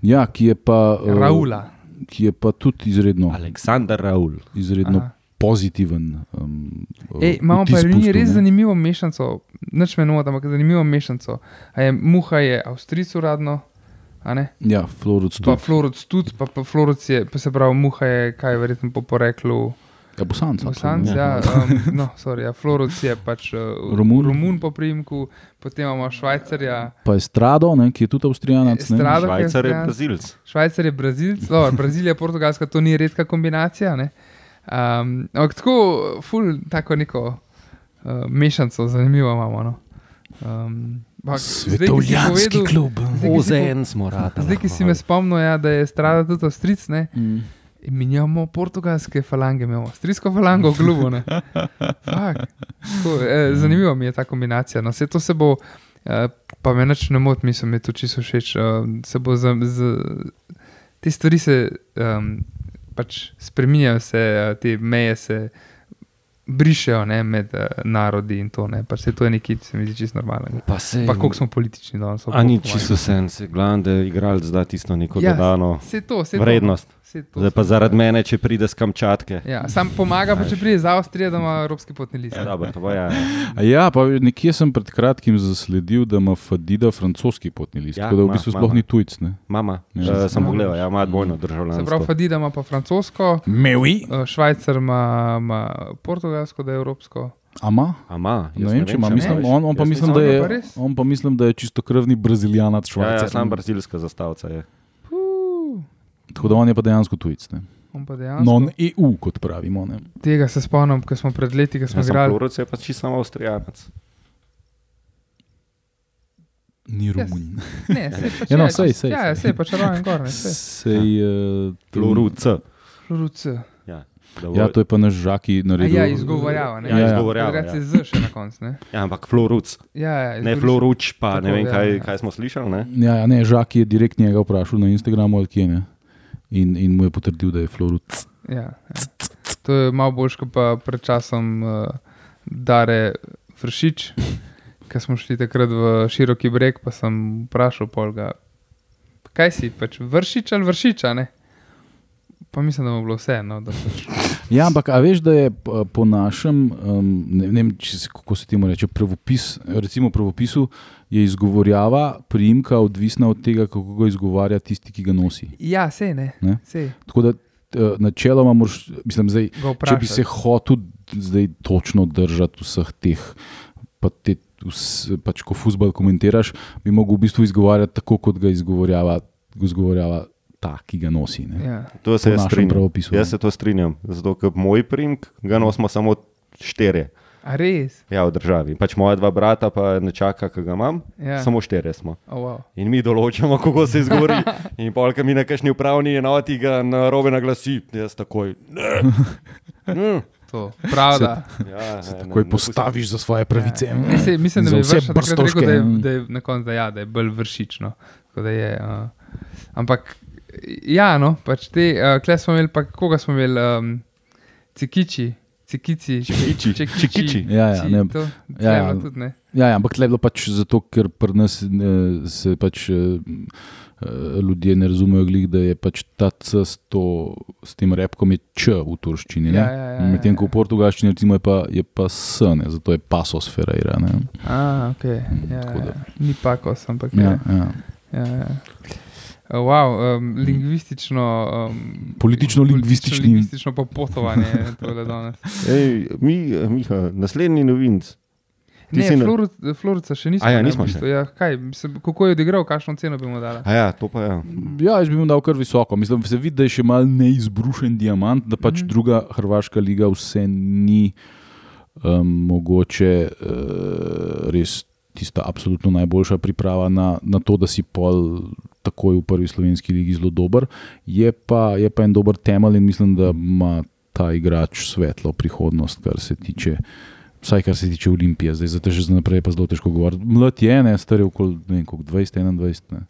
Ja, ki je pa, eh, Raula. ki je pa tudi izredno, Aleksandar Raul. izredno Aha. pozitiven. Um, Ej, imamo pa vtis res, ne. zanimivo mešanico, nič me nota, ampak zanimivo mešanico. A je Muha je Avstrijc uradno, a ne? Ja, Florec Pa tudi. Floruc tudi, pa, pa Floruc je, pa se pravi, Muha je, kaj verjetno po poreklu. Ja, Bosanc. Bosanc, ja, um, no, sorry, ja, Floruc je pač uh, Romun. Romun po primku, potem imamo Švajcarja, Pa je Strado, ne, ki je tudi Avstrijanac. ne. Estrado, je Švajcar je Avstrijan. Brazilc. Švajcar je Brazilc, dobro, Brazilija, Portugalska, to ni redka kombinacija. Ne? Um, ampak tako, ful, tako neko uh, mešanico, zanimivo imamo. No? Um, Svetovljanski klub. OZN smo radi. Zdaj, ki si me spomnil, ja, da je strada tudi Avstric, ne? Mm. In mi imamo portugalske falange, imamo avstrijsko falango. Fak. Tako, eh, zanimivo mi je ta kombinacija. No, vse to se bo, eh, pa me nič ne moti, mislim, mi je to čisto všeč. Eh, se bo za, za, te stvari se um, pač spremenjajo, se eh, te meje se brišejo ne, med uh, narodi in to. Ne. Pač se to je nekaj, se mi zdi čisto normalno. Pa se. Pa koliko smo politični danes. A ni čisto sen, se glavno, da igralec da tisto neko Ja, dodano Vse to, to. vrednost. To Zdaj pa zaradi mene, če pride z Kamčatke. Ja, sam pomaga, pa če pride iz Avstrije, da ima evropski potni list. Ja, dobro, to ja. Ja, pa nekje sem pred kratkim zasledil, da ima Fadida francoski potni list. Ja, tako da v ima, bistvu ima, sploh ni tujc. Ne? Mama, Ja. ja. sem Ja. pogledal, ja, ima dvojno Se pravi, državljanstvo. Fadida ima pa francosko, Mewi. eh, Švajcar ima, ima portugalsko, da je evropsko. Ama? Ama, Ne vem, če ima. Mislim, on, on, pa mislim, da je, on pa mislim, da je čistokrvni brazilijanac Ja, švajcar. ja, sam brazilska zastavica je. Tako da on je pa dejansko tujec. Ne? On pa dejansko. Non-EU, kot pravimo. Ne. Tega se spomnim, ko smo pred leti, ko smo sem igrali. Floruc je pa čisto samo avstrijanec. Ni Romun. Ne, sej pač Ja, no, je, sej, sej, Ja, sej. pač raven gor. ne, sej. Sej, uh, Floruc. Floruc. Ja, Ja, to je pa naš žaki A naredil. Ja, izgovorjava. ne. Ja, Ja, ja. izgovorjava. Se Ja. z še na koncu. ne. Ja, ampak Floruc. Ja, ja, Ne Floruč, pa Tako, ne vem, ja, kaj, ja. kaj smo slišali. Ne? Ja, ja, ne, žak je direkt njega vprašal na Instagramu, ali kje ne. In, in mu je potrdil, da je Florut. Ja, ja. To je malo boljš, kot pa pred časom uh, Dare Vršič, ki smo šli takrat v široki breg, pa sem vprašal Polga, kaj si, pač vršič ali vršiča, ne? Pa mislim, da mu je bilo vseeno. da Pač... Ja, ampak a veš, da je p- po našem, um, ne, ne vem, se, kako se temu reče, pravopis, recimo pravopisu, je izgovorjava priimka odvisna od tega, kako ga izgovarja tisti, ki ga nosi. Ja, sej ne. Ne? Sej, Tako da eh, načeloma moraš, mislim, zdaj, če bi se hotel zdaj točno držati vseh teh, pa te, vs, pač ko futbol komentiraš, bi mogel v bistvu izgovarjati tako, kot ga izgovorjava, izgovorjava ta, ki ga nosi. Ne? Ja. To se jaz strinjam. pravopisu, Jaz ne. se to strinjam, zato ker moj primek ga nosimo samo štirje. A res? Ja, v državi. Pač moja dva brata pa ne čaka, ki ga imam. Ja. Samo štirje smo. Oh, wow. In mi določamo, kako se izgovori. In polka mi na kakšni upravni enoti ga na robe naglasi. Jaz takoj. Ne. Ne. To, pravda. Ja, ne, Takoj ne postaviš za svoje pravice. Ne, sej, mislim, da vse vršil takrat rekel, da je, da je na koncu, da, ja, da je bolj vršično. Da je, uh, ampak, ja, no, pač te, uh, kle smo imeli, pa koga smo imeli, um, cikiči, cikici, Čikiči, čekiči. čikiči. Ja, ja, ne. To, Ja, ja. ja, tudi ne. Ja, ja, ampak tle je bilo pač zato, ker pri nas eh, se pač eh, eh, ljudje ne razumejo, glih, da je pač ta C s, to, s tem repkom je Č v turščini. ne. Ja, ja, ja, Medtem ja, ko v portugalščini recimo, je, pa, je pa S, ne, zato je pasos ferreira. Ne. A, ok. Ja, tako da. ja. Ni pakos, ampak Ja, ja. ja. ja, ja. Uh, wow, um, lingvistično. Um, Politično-lingvistični- Lingvistično popotovanje je tole danes. Ej, mi, Miha, naslednji novinc. Ti Ne, na- Floru- Floruca še nismo. A ja, ne, nismo bistvu. Ja, kaj, mislim, kako je odigral, kakšno ceno bi mu dala? A ja, to pa je. Ja, jaz bi mu dal kar visoko. Mislim, se vidi, da je še mal neizbrušen diamant, da pač mm -hmm. druga hrvaška liga vse ni um, mogoče uh, res tista absolutno najboljša priprava na, na to, da si pol takoj v prvi slovenski ligi zelo dober. Je pa, je pa en dober temelj in mislim, da ima ta igrač svetlo prihodnost, kar se tiče. Vsaj kar se tiče Olimpije, zdaj za te že za naprej je pa zelo težko govoriti. Mlad je, ne, star je okoli ne vem, koliko, 20-21. ne.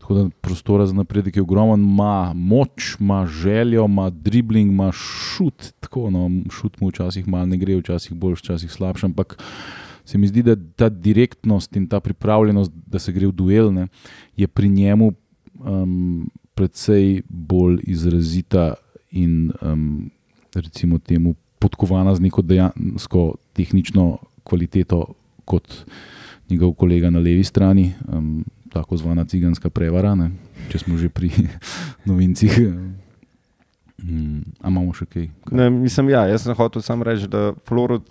Tako da prostora za napredek je ogromen, ima moč, ima željo, ima dribling, ima šut. Tako, no, šut mu včasih malo ne gre, včasih boljš, včasih slabš, ampak se mi zdi, da ta direktnost in ta pripravljenost, da se gre v duel, ne, je pri njemu um, predvsej bolj izrazita in um, recimo temu podkovana z neko dejansko tehnično kvaliteto kot njegov kolega na levi strani. Um, tako zvana ciganska prevara, ne? če smo že pri novincih. Um, a imamo še kaj? Ne, mislim, ja, jaz sem hotel samo reči, da Florud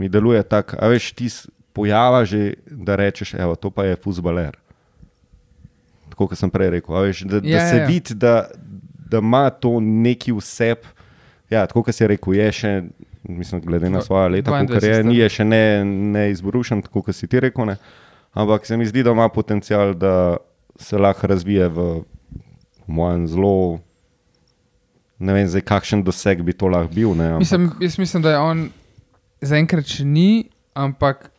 mi deluje tako. A veš, ti pojava že, da rečeš, evo, to pa je fuzbaler. Tako kot sem prej rekel. Veš, da, da Ja, se ja. vidi, da, da ima to neki vseb. Ja, tako kot si rekel, je še, mislim, glede na svoje leta, 22 kot je, ni je še ne, ne izbrušen, tako kot si ti rekel. Ne. Ampak se mi zdi, da ima potencial, da se lahko razvije v, v mojem zelo. Ne vem, zdaj, kakšen doseg bi to lahko bil. Ne, ampak, Mislim, jaz mislim, da je on zaenkrat še ni, ampak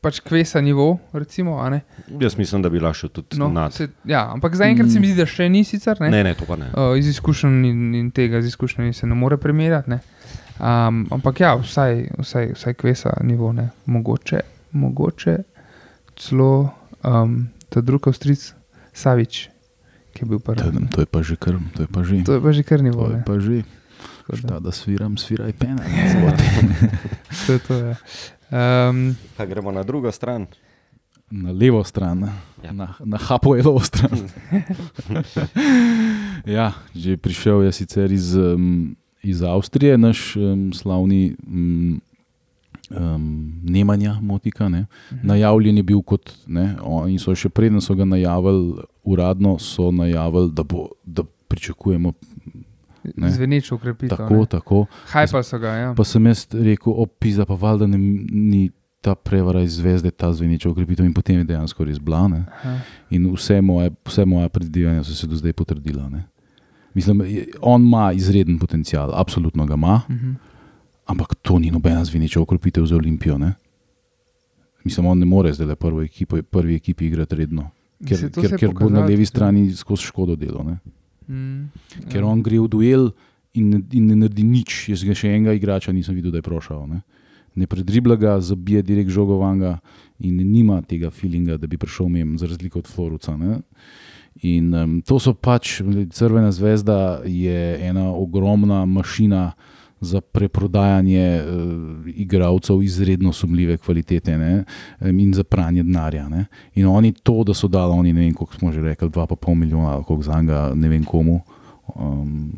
pač kvesa nivo, recimo. a ne. jaz mislim, da bi lahko šel tudi No, nad. se, ja, ampak zaenkrat se mi zdi, da še ni sicer. Ne? Ne, ne, to pa ne. Uh, iz izkušenj in, in tega z izkušnjami se ne more primerjati. Ne? Um, ampak ja, vsaj, vsaj, vsaj kvesa nivo, ne? mogoče, mogoče celo um, ta drugi avstric, Savič, ki je bil To, prvi. to je pa že kar, to je pa že. To je pa že kar nivo. To je pa že. Šta da sviram, sviraj pena. To je to. Ja. Um, Pa gremo na drugo stran. Na levo stran, Ja. na, na Hapoelovo stran. ja, že prišel je sicer iz, um, iz Avstrije, naš um, slavni um, um, Nemanja Motika. Ne. Najavljen je bil kot, ne, oni so še preden so ga najavili, uradno so najavili, da, bo, da pričakujemo Ne. Zvenečo ukrepitev. Tako, ne. tako. Hajpali so ga, ja. Pa sem jaz rekel, opisa pa valjda ne, ni ta prevara iz zvezde, ta zveneča ukrepitev in potem je dejansko res blane. In vse moje, vse moje predvidevanja so se do zdaj potrdila. Ne. Mislim, on ima izreden potencial, absolutno ga ima, Mhm. ampak to ni nobena zveneča ukrepitev za Olimpijo. Ne. Mislim, on ne more zdaj le prvi ekipi igrati redno, ker, ker, ker bo na levi strani skozi škodo delo. Ne. Mm, Ker on gre v duel in, ne- in ne naredi nič. Jaz ga še enega igrača nisem videl, da je prošel. Ne, ne predribla ga, zabije direkt žogo vanga in nima tega feelinga, da bi prišel mem, za razliko od Floruca. Ne. In um, to so pač, Crvena zvezda je ena ogromna mašina za preprodajanje uh, igralcev izredno sumljive kvalitete ne, in za pranje denarja. Ne. In oni to, da so dali, oni ne vem, koliko smo že rekli, 2,5 milijona ali koliko za njega, ne vem komu. Um,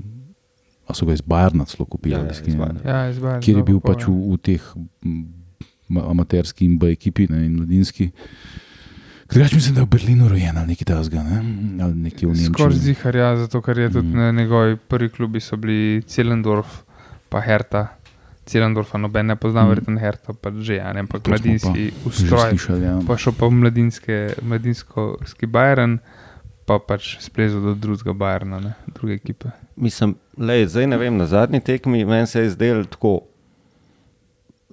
a so ga iz Bajerna celo kupili, Ja, ja, iz. Ja, kjer je dva bil pa pol, pač v, v teh m, ma- amaterski in B ekipi ne, in mladinski. Drugač mislim, da je v Berlinu rojen ali nekaj takega, ne? ali nekje v Nemčiji. Skoraj zihar, ja, zato ker je tudi Mm. mm. na njegovi prvi klubi so bili Celendorf, pa Herta. Celendorfa noben ne pozna, Mm. mm. verjetno Herta pa že, ja, ne, ampak mladinski Že ustroj. slišali, ja. Pa šel pa v mladinske, mladinski Bayern, pa pač splezel do drugega Bayerna, ne, druge ekipe. Mislim, lej, zdaj ne vem, na zadnji tekmi meni se je zdelo tako,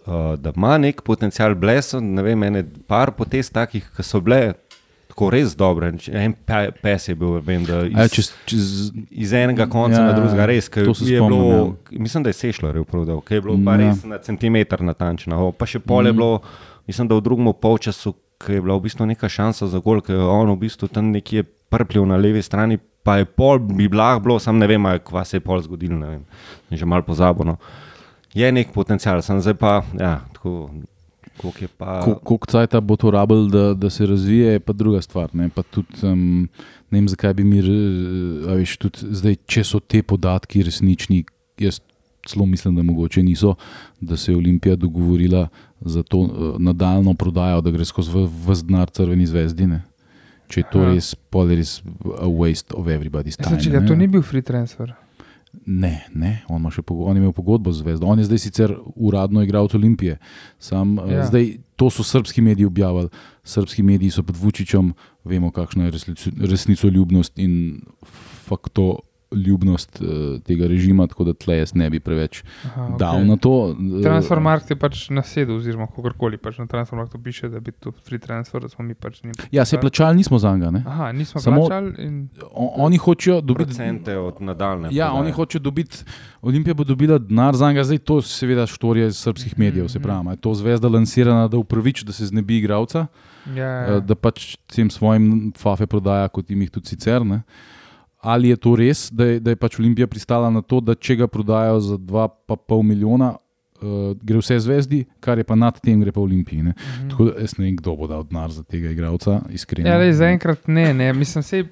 uh, da ima nek potencial bleso. Ne vem, ene par potez takih, ki so bile tako res dobre. En pe- pes je bil, vem, da iz, A, čez, čez, iz enega konca Ja, ja, na drugega, res. spomnim, bilo, mislim, da je Sešljar prodal, ki je bilo pa Ja. res na centimeter natančno. Pa še pol je Mm. bilo, mislim, da v drugem polčasu, ki je bila v bistvu neka šansa za gol, ki je on v bistvu tam nekje prpljiv na levi strani. Pa je pol bi lahko bilo, sam ne vem, kva se je pol zgodilo, ne vem, že malo pozabljeno. Je nek potencial, sem zdaj pa, ja, tako, koliko pa. Ko- Koliko cajt bo to rabil, da, da se razvije, je pa druga stvar. Ne, pa tudi, um, ne vem, zakaj bi mi, veš, tudi zdaj, če so te podatki resnični, jaz celo mislim, da mogoče niso, da se je Olimpija dogovorila za to uh, nadaljno prodajo, da gre skozi vse denar crveni zvezdi. Ne. Če je to Aha. res, pol je res a waste of everybody's time. Znači, ne. to ni bil free transfer. Ne, ne on, on je imel pogodbo z Zvezdo. On je zdaj sicer uradno igralec Olimpije. Sam, Ja. ja. zdaj, to so srpski mediji objavili. Srpski mediji so pod Vučićem, vemo, kakšna je resnico, resnicoljubnost in fakto. Ljubnost uh, tega režima, tako da tle jaz ne bi preveč Aha, okay. dal na to. eh, Transfermarkt je pač nasedel, oziroma kakorkoli pač na Transfermarktu piše, da bi to free transfer, da smo mi pač njim. Ja, se plačali nismo za njega. Aha, nismo Samo- plačali in On, oni hočejo dobiti. procente od nadaljne. Ja, prodaje. oni hočejo dobiti, Olimpija bo dobila denar za njega, zdaj to je seveda štorija iz srpskih medijev. Se Mhm. pravi, a je to zvezda lansirana, da upraviči, da se znebi igralca. ja, eh, da pač tem svojim fafe prodaja, kot jim jih tudi sicer. Ne? Ali je to res, da je, da je pač Olimpija pristala na to, da če ga prodajo za 2,5 milijona, uh, gre vse zvezdi, kar je pa nad tem, gre pa Olimpiji. Ne? Mhm. Tako da jaz ne vem, kdo bo dal denar za tega igralca, iskreno. Ja, lej, zaenkrat ne, ne. Mislim, se,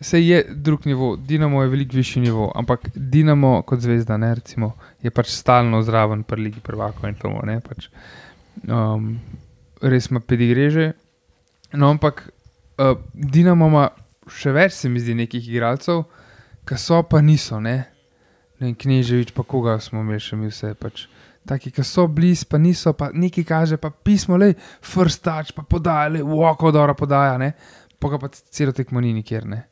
se je drug nivo, Dinamo je veliko višji nivo, ampak Dinamo kot zvezda ne, recimo, je pač stalno zraven pri Ligi prvakov in to ne. Pač, um, res ima pedigreže. No, ampak uh, Dinamo ima še več, se mi zdi, nekih igralcev, ki so pa niso. Ne, ne vem, Kneževič, pa koga smo imeli še mi vse. Pač. Taki, ki so blizu, pa niso, pa nekaj kaže, pa pismo, le, first touch, pa podaja, le, wako, dobro podaja, ne, pa ga pa celo tekmo ni nikjer. Ne.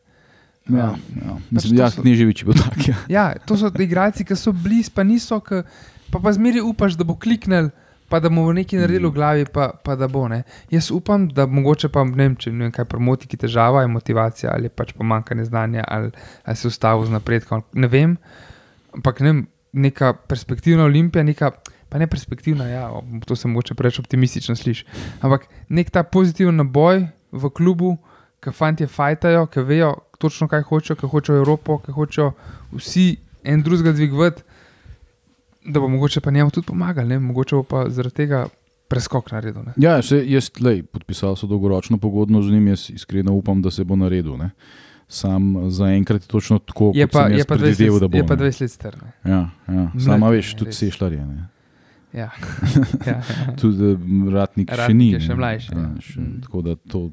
Ja, ja. Mislim, to ja, so- Kneževič je bil tak. Ja. Ja, to so igralci, ki so blizu, pa niso, ki, pa, pa zmeri upaš, da bo kliknil, pa da mu bo nekaj naredil v glavi, pa, pa da bo. Ne. Jaz upam, da mogoče pa ne vem, če ne vem, kaj promoti, ki težava je motivacija ali pač pomankanje znanja ali, ali se ustavi z napredkom. Ne vem, ampak ne vem, neka perspektivna olimpija, neka. Pa ne perspektivna, ja, to se mogoče preveč optimistično sliši. Ampak nek ta pozitiven naboj v klubu, ki fanti fajtajo, ki vejo točno, kaj hočejo, ki hočejo Evropo, ki hočejo vsi en drugega dvigovati, da bo mogoče pa njemu tudi pomagali, ne? mogoče bo pa zaradi tega preskok naredil. Ne? Ja, se, jaz, lej, podpisal sem dolgoročno pogodbo z njim, jaz iskreno upam, da se bo naredil. Ne. Sam zaenkrat je točno tako, Je pa, je pa 20 predvideval, da let, bo. je pa ne. 20 let star. ne. Ja, ja. Sama veš, tudi res. sešljar je. Ne. Ja. ja, ja. Tudi eh, ratnik, še Ratnik ni. še mlajši, Ja, ja. še, Mm. tako da to.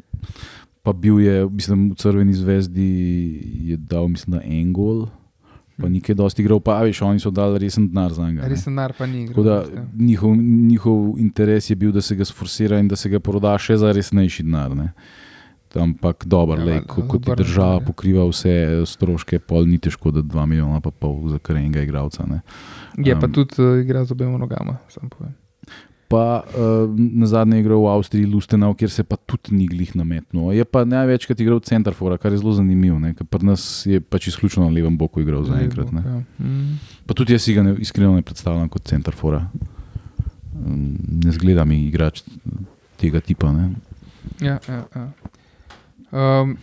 Pa bil je, mislim, v Crveni zvezdi je dal, mislim, da en gol, Pa nekaj dosti igral, pa veš, oni so dali resen denar za njega. ne. Res denar pa ni. Tako da igral, njihov, njihov interes je bil, da se ga sforsira in da se ga proda še za resnejši denar. Ne. Ampak dobro, Ja, ja, valjda, ko, ko ti država ne. pokriva vse eh, stroške, pol ni težko, da 2 milijona pa pol za kar enega igralca. Ne. Je pa Um, tudi uh, igra z obema nogama, sam povem. Pa uh, na zadnje igral v Avstriji Lustenau, kjer se pa tudi ni glih nametnil. Je pa največkrat igral centrafora, kar je zelo zanimivo, ker pri nas je pač izključno na levem boku igral zaenkrat. ne. Ja. Mm. Pa tudi jaz si ga ne, iskreno ne predstavljam kot centrafora. Um, Ne zgleda mi igrač tega tipa. Ne. Ja, ja, ja. Um,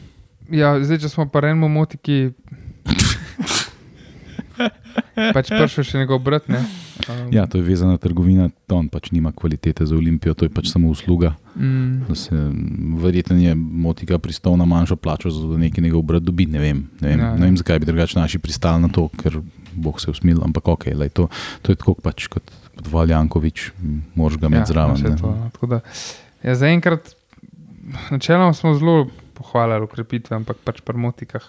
ja, zdaj, če smo pa enemu motiki, pač prišel še njegov brat. Ne? Um, Ja, to je vezana trgovina, to on pač nima kvalitete za Olimpijo, to je pač samo usluga. mm, Da se verjetno je motika pristal na manjšo plačo, zato da nekaj njegov brat dobi. Ne vem, ne vem, Ja, ja, ja. ne vem zakaj bi drugače naši pristali na to, ker Bog se je usmil, ampak ok, lej, to, to je tako pač kot, Valjankovič, moraš ga imeti zraven. vse ne. to, no, da, ja, zaenkrat, načeloma smo zelo pohvalili ukrepitve, ampak pač pri motikah.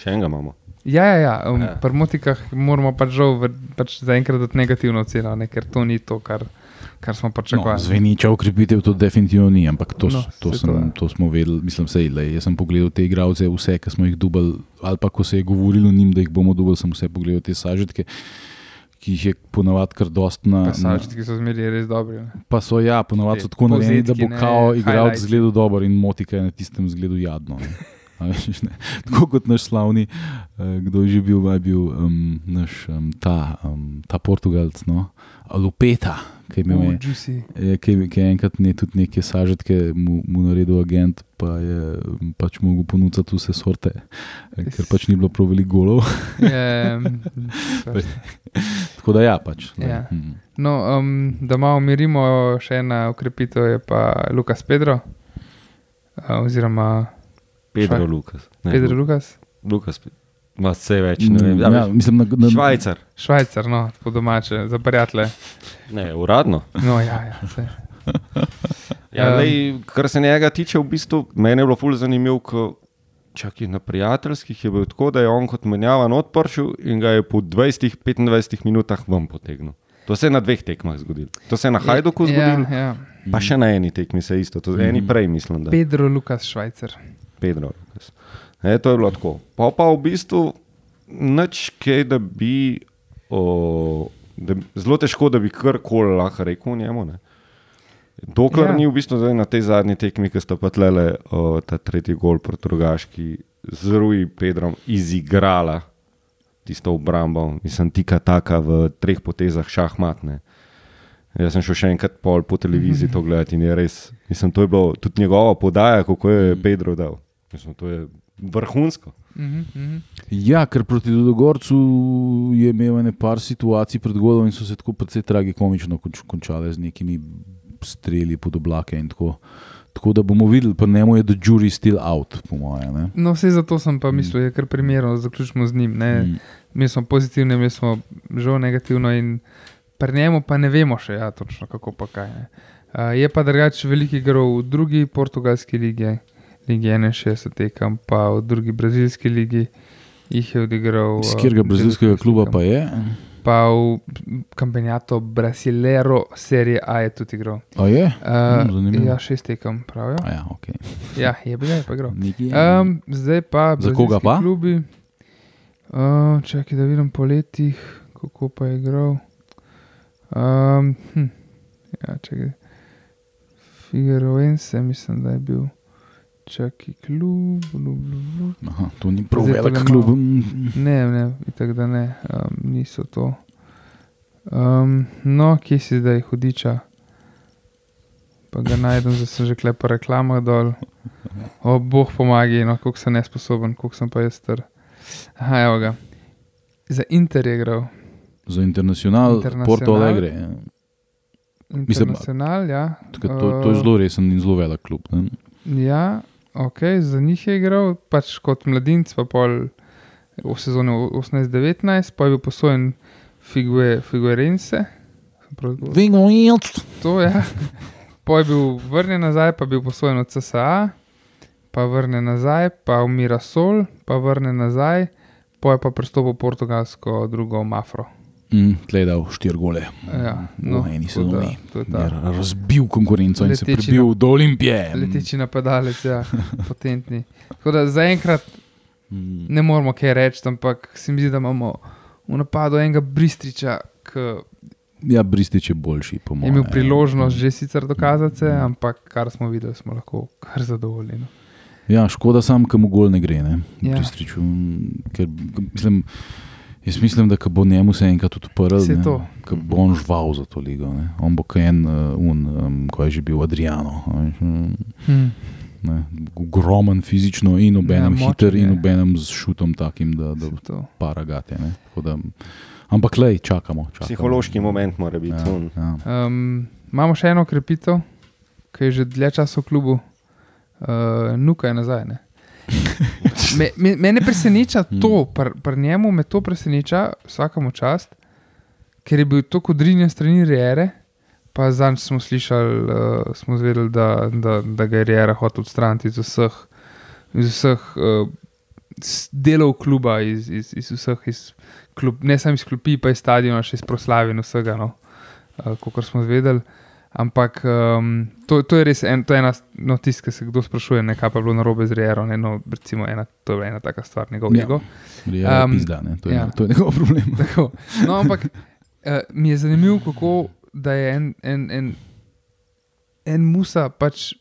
Še enega imamo. Ja, ja, ja, um, Ja. pri motikah moramo pač žal ver- pač zaenkrat dati negativno oceno, ne, ker to ni to, kar, kar smo No, pričakovali. Zveniča ukrepitev to definitivno ni, ampak to, No, to, sem, to smo vedeli. Mislim, sej, lej, jaz sem pogledal te igralce, vse, ki smo jih dubali, ali pa ko se je govorilo o njim, da jih bomo dubali, sem vse pogledal te sažetke, ki jih je ponavadi kar dost na. na Pasažitki so zmeri res dobri. ne. pa so ja, ponavadi so tako narejeni, da bo kao igralec highlights. zgledal dobro in motika je na tistem zgledu jadno. ne. Veš. Tako kot naš slavni, eh, kdo je že bil, je bil um, naš um, ta, um, ta Portugalc, no? Lupeta, ki je imel. Uh, je- ki, ki je enkrat ne, tudi neke sažetke mu, mu naredil agent, pa je pač mogel ponuditi vse sorte, eh, ker pač ni bilo prav veliko golov. Je, mm, Tako da ja, pač. lej, Ja. mm. no, um, da malo umirimo, še ena ukrepitev je pa Lukas Pedro. Uh, oziroma Pedro Lukas. Ne, Pedro Lu- Lukas, Lukas, ima vse več. Ne vem, Ja, ja, mislim, na, na, Švajcar. Švajcar, no, po domače, za prijatelje. Ne, uradno. No, ja, ja, saj. Ja, Um, lej, kar se njega tiče, v bistvu meni je bilo fully zanimivo, ko čakaj, na prijateljskih je bilo tako, da je on kot menjavan odpršil in ga je po 20-25 minutah ven potegnil. To se je na dveh tekmah zgodilo. To se je na Hajduku zgodilo, Ja, ja. pa še na eni tekmi se je isto. To je eni prej, mislim. Da. Pedro Lukas Švajcar. Pedro. E, to je bilo tako. Pa pa v bistvu nič, kaj, da bi. O, da, zelo težko, da bi karkoli lahko rekel o njemu. Ne. Dokler Ja. ni v bistvu na tej zadnji tekmi, ki sta pa tlele o, ta tretji gol proti Rogaški z Rui Pedrom izigrala tisto obrambo, mislim, tika taka v treh potezah šahmatne. Jaz sem šel še enkrat pol po televiziji to gledati in je res, mislim, to je bilo tudi njegova podaja, kako je Pedro dal. Mislim, to je vrhunsko. Mhm, mhm. ja, ker proti Dodogorcu je imel ene par situacij pred golom in so se tako precej tragikomično konč, končale z nekimi streli pod oblake in tako. Tako da bomo videli, pa njemu je the jury still out, po mojem. No, vse zato sem pa mislil, je kar primerno, da zaključimo z njim. Ne? Mm. Mi smo pozitivni, mi smo žal negativno in pri njemu pa ne vemo še, ja, točno kako pa kaj. Ne. Uh, je pa drugače veliko igral v drugi portugalski ligi, ligi 61 tekem, pa v drugi brazilski ligi jih je odigral. Iz eh, katerega brazilskega kluba pa je? Pa v Campeonato Brasileiro Serie A je tudi igral. A je? Uh, zanimivo. ja, šest tekem, pravijo. A ja, okay. Ja, je bil, je pa igral. Um, zdaj pa Za koga pa? Klubi. Uh, čakaj, da vidim po letih, kako pa je igral. Um, hm. ja, čakaj. Figueroense, mislim, da je bil. Čakaj, klub, klub, klub. Aha, to ni prav Zdaj velik klub. Ne, ne, tako da ne, um, niso to. Um, no, kje si zdaj, hudiča? Pa ga najdem, da sem že klepa reklamah dol. O, boh pomagaj, no, koliko sem nesposoben, koliko sem pa jaz star. Aha, evo ga. Za Inter je igral. Za internacional, Internacional. Porto Alegre. ja. Mislim, Internacional, ja. Tako, to, to je zelo resen in zelo velik klub. Ne? Ja, ok, za njih je igral, pač kot mladinec, pa pol v sezoni 18-19, pa je bil posojen Figue, Figuerense. Izgovoril? To je. Ja. Pa je bil vrnjen nazaj, pa je bil posojen od CSA, pa vrnjen nazaj, pa v Mirasol, pa vrnjen nazaj, pa prestopil v Portugalsko, drugo Mafro. Mm, Tleh dal štiri gole. Ja, no, v eni sezoni. razbil konkurenco in se Leteči prebil do Olimpije. leteči napadalec, ja, potentni. Tako da zaenkrat Mm. ne moramo kaj reči, ampak se mi zdi, da imamo v napadu enega Bristriča, Ja, Bristič je boljši, po je mojem. imel priložnost že sicer dokazati se, ampak kar smo videli, smo lahko kar zadovoljni. no. Ja, škoda sam, kam gol ne gre. Ne? Ja. Bristriču, mm, ker, mislim, jaz mislim, da ko bo njemu se enkrat odprl, ko bo on žval za to ligo. Ne? On bo kot en, uh, un, um, ko je že bil Adriano. a veš, mm, Hm. Ne? Ogromen fizično in obenem Ja, hiter in obenem z šutom takim, da, da paragate. ne. Tako Da, ampak lej, čakamo. čakamo. Psihološki moment mora biti. Ja, un. ja. Um, imamo še eno krepitev, ki je že dlje časa v klubu, uh, nuka je nazaj. ne. Me, me, mene preseneča to, pri pr njemu me to preseneča, vsakemu čast, ker je bil to kodrinjen strani Rejere. Pa zanj smo slišali, uh, smo zvedeli, da, da, da ga je Rejera hotel odstraniti iz vseh, iz vseh uh, delov kluba, iz, iz, iz vseh, iz klub, ne samo iz klopi, pa iz stadiona, še iz proslav in vsega. No uh, kot smo zvedeli. Ampak um, to, to je res en, to je ena no, tist, ki se kdo sprašuje, ne, kaj pa je bilo narobe z Rejerom. Ne, no, recimo ena, to je ena taka stvar, njegov Ja. ego. Ja, Um, um, pizda, ne, to, je, ja. to je njegov problem. Tako. No, ampak uh, mi je zanimivo, kako da je en, en, en, en musa pač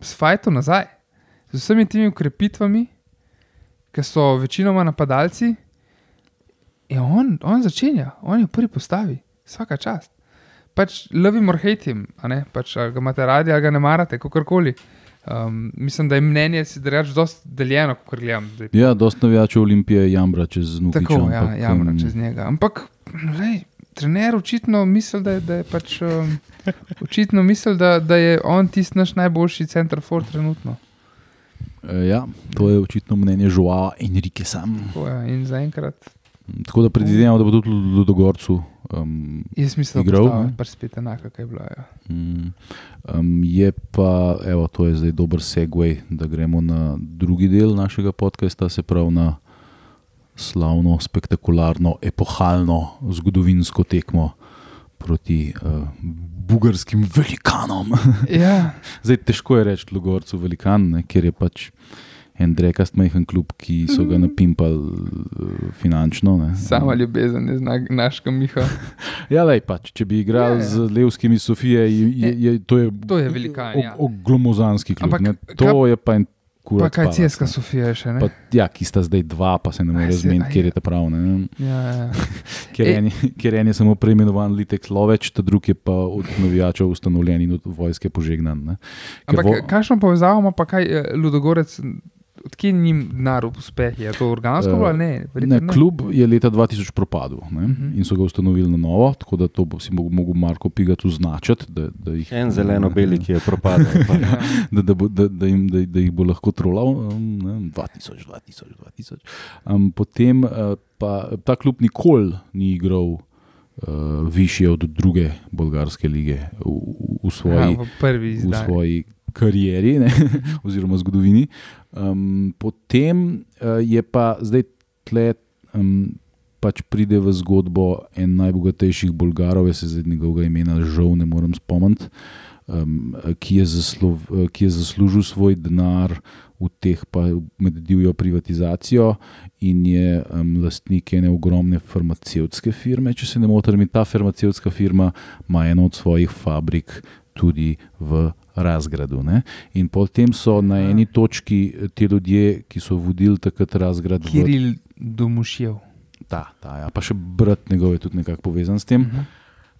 s fajto nazaj, z vsemi temi ukrepitvami, ki so večinoma napadalci. In on, on začenja, on je v prvi postavi, vsaka čast. Pač lovim or hejtim, pač, ali ga imate radi ali ga ne marate, kakorkoli. Um, mislim, da je mnenje si reč dosti deljeno, kot gledam. zdaj. Ja, dosta navijačev Olimpije jambra čez Nukiča. Tako, ja, ampak, jamra um, čez njega. Ampak, lej, trener očitno misli, da je, da je pač. Um, očitno misli, da, da je on tisti naš najboljši center for trenutno. eh, Ja, to je očitno mnenje Joao Enrique sam. Tako, ja, in zaenkrat, Tako da predvidevamo, da bo tudi v Ludogorcu. Um, jaz mislim, da Igral, bo ne? pač spet enaka, kot je bila. Ja. mm, um, je pa, evo, to je zdaj dober segway, da gremo na drugi del našega podcasta, se pravi na slavno, spektakularno, epohalno, zgodovinsko tekmo proti uh, bugarskim velikanom. ja, Zdaj, težko je reči Lugorcu velikan, ne, ker je pač en drekast majhen klub, ki so ga napimpali uh, finančno. Ne. sama ljubezen je znak našega Miha. Ja, lej, pač, če bi igrali Ja, ja. z Levskimi Sofije, je, je, je, to je, To je velikan, ja. Oglomozanski klub. Ampak ne. To kaj- je pa en Pa kurat. kaj palac, Ceska ne. Sofija je še ne? Pa, ja, ki sta zdaj dva, pa se ne more aj. kjer je ta prav. Ne. Ja, ja. Ker, E- en, je- ker en je samo preimenovan Litek Loveč, ta drugi je pa od navijačev ustanovljen in od vojske požegnan. ne. Ampak vo- vo... kakšno povezavo ima pa kaj eh, Ludogorec, odkje njim denar uspeh? Je to organsko Eh, bilo ali ne? Ne, Verjetno klub je leta 2000 propadel ne, uh Mhm. -huh. in so ga ustanovili na novo, tako da to bo si mogel, mogel Marko Pigat označiti. Da, da, jih, En zeleno-beli, ki je propadel. pa- Ja. da, da, bo, da, da, jim, da, da jih bo lahko trolal. Um, ne, 2000, 2000, 2000. Um, potem uh, pa ta klub nikoli ni igral. Uh, višje od druge bolgarske lige v, v, v svoji Ja, v prvi v svoji karieri, ne, oziroma zgodovini. Um, potem uh, je pa zdaj tle, um, pač pride v zgodbo en najbogatejših Bolgarov, jaz se zdaj njegovega imena žal ne morem spomniti, um, ki, je zaslov, ki je zaslužil svoj denar v teh pa med divjo privatizacijo in je um, lastnik ene ogromne farmacevtske firme, če se ne motim, ta farmacevtska firma ima eno od svojih fabrik tudi v razgradu. Ne? In potem so na Aha. eni točki eh, ti ljudje, ki so vodili takrat razgrad, v, Kiril Domušjev. ta, ta, ja, pa še brat njegov je tudi nekako povezan s tem. Mhm.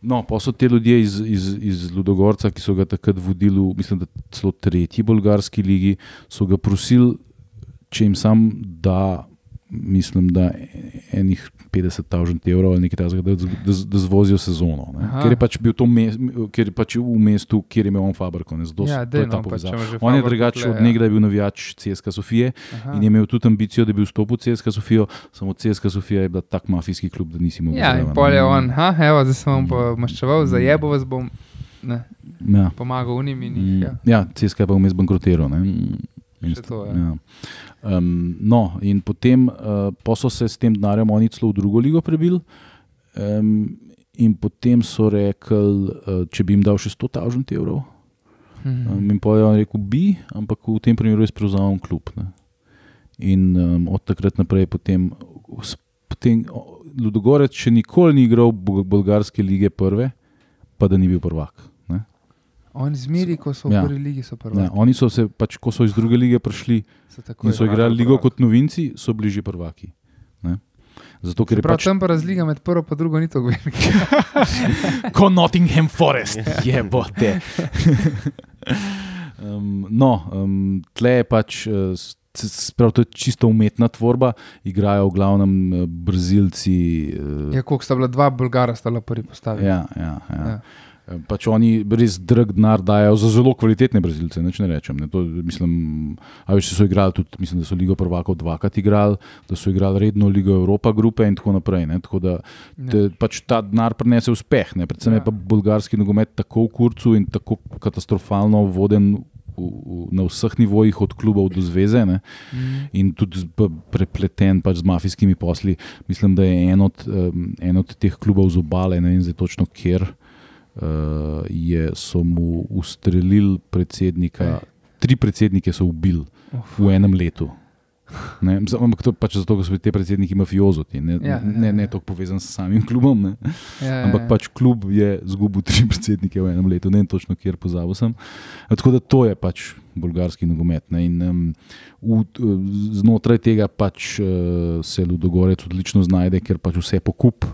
No, pa so te ljudje iz, iz, iz Ludogorca, ki so ga takrat vodili, v, mislim, da celo tretji bolgarski ligi, so ga prosili, če jim sam da, mislim, da enih 50 tisoč evrov ali nekaj takega, da, da, da zvozijo sezono. ne. Aha. Ker je pač bil to mes, ker je pač v mestu, kjer je imel on fabriko. Ne, zato, Ja, to je ta no, pač, povezava. že On je drugače od ja. nekdaj bil navijač CSK Sofije Aha. in je imel tudi ambicijo, da bi vstopil v CSK Sofijo, samo CSK Sofija je bila tak mafijski klub, da nisi mogel. Ja, in zraven, pol je on, ha, evo, zdaj sem vam pa maščeval, za jebo vas bom ne, Ja. pomagal unim in jih. Mm, Ja. Ja, CSK je pa vmes bankrotiral. In to, ja. ja. Um, no, in potem uh, pa so se s tem denarjem oni celo v drugo ligo prebili. Um, in potem so rekli, uh, če bi jim dal še 100 tisoč evrov. Mhm. Um, in pa je on rekel, bi, ampak v tem primeru jaz prevzamem klub. Ne. In um, od takrat naprej potem, potem Ludogorec še nikoli ni igral bol- bolgarske lige prve, pa da ni bil prvak. Oni zmeri, ko so v Ja. prvi ligi, so prvi. Ne, oni so se, pač, ko so iz druge lige prišli So in so igrali prvak. ligo kot novinci, so bili že prvaki. Ne. Zato, ker je Prav pač tam pa razlika med prvo in drugo ni tako velika. kot Nottingham Forest, je bote. um, no, um, tle je pač. Uh, Sprav, to je čisto umetna tvorba, igrajo v glavnem eh, Brazilci. eh, Ja, koliko sta bila dva Bolgara, sta bila prvi postavili. Ja, ja, ja. Ja. Pač oni res drag denar dajo za zelo kvalitetne Brazilce, neč ne rečem. Ne. To, mislim, a veš, so igrali tudi, mislim, da so Ligo prvakov dvakrat igrali, da so igrali redno Ligo Evropa grupe in tako naprej. Ne. Tako da te, pač ta denar prinese uspeh. Ne. Predvsem ja. Je pa bolgarski nogomet tako v kurcu in tako katastrofalno voden. v- v- Na vseh nivojih, od klubov do zveze, ne, Mhm. in tudi prepleten pač z mafijskimi posli. Mislim, da je en od, um, en od teh klubov z obale, ne vem zdaj točno kjer, uh, je, so mu ustrelili predsednika. Tri predsednike so ubili Uf. v enem letu. Ne, ampak to pač zato, ker so ti predsedniki mafiozoti, ne, Ja, ne, ja, ne ja. toliko povezan s samim klubom. Ne. Ja, ja, Ampak ja. pač klub je izgubil tri predsednike v enem letu, ne vem točno, kjer pozabil sem. Tako da to je pač bolgarski nogomet. Ne. In, um, v, znotraj tega pač uh, se Ludogorec odlično znajde, ker pač vse pokup.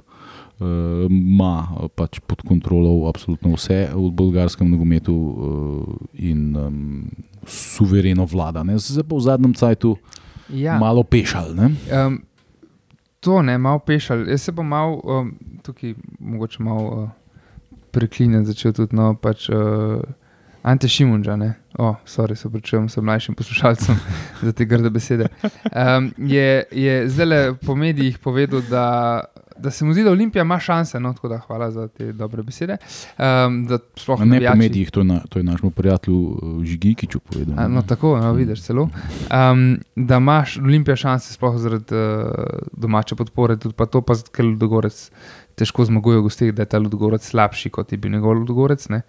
Ima uh, pač pod kontrolo absolutno vse v bolgarskem nogometu uh, in um, suvereno vlada. Ne. Zdaj pa v zadnjem cajtu ja. malo pešal. Ne. Um, to ne, malo pešal. Jaz se bom malo um, tukaj, mogoče malo uh, preklinjati, začel tudi no, pač, uh, Ante Šimunča. Ne? O, sorry, se pričujem, sem mlajšim poslušalcem za te grde besede. Um, je je zdaj po medijih povedal, da, da se mu zdi, da Olimpija ima šanse. No, tako da hvala za te dobre besede. Um, Ne po navijači- medijih, to je, na, to je našemu prijatelju uh, Žigikiču povedal. Ne. No, tako, no, vidiš celo. Um, da imaš Olimpija šanse, sploh zaradi uh, domače podpore, tudi pa to, pa ker Ludogorec težko zmaguje v gostih, da je ta Ludogorec slabši kot je bil njegov Ludogorec. ne.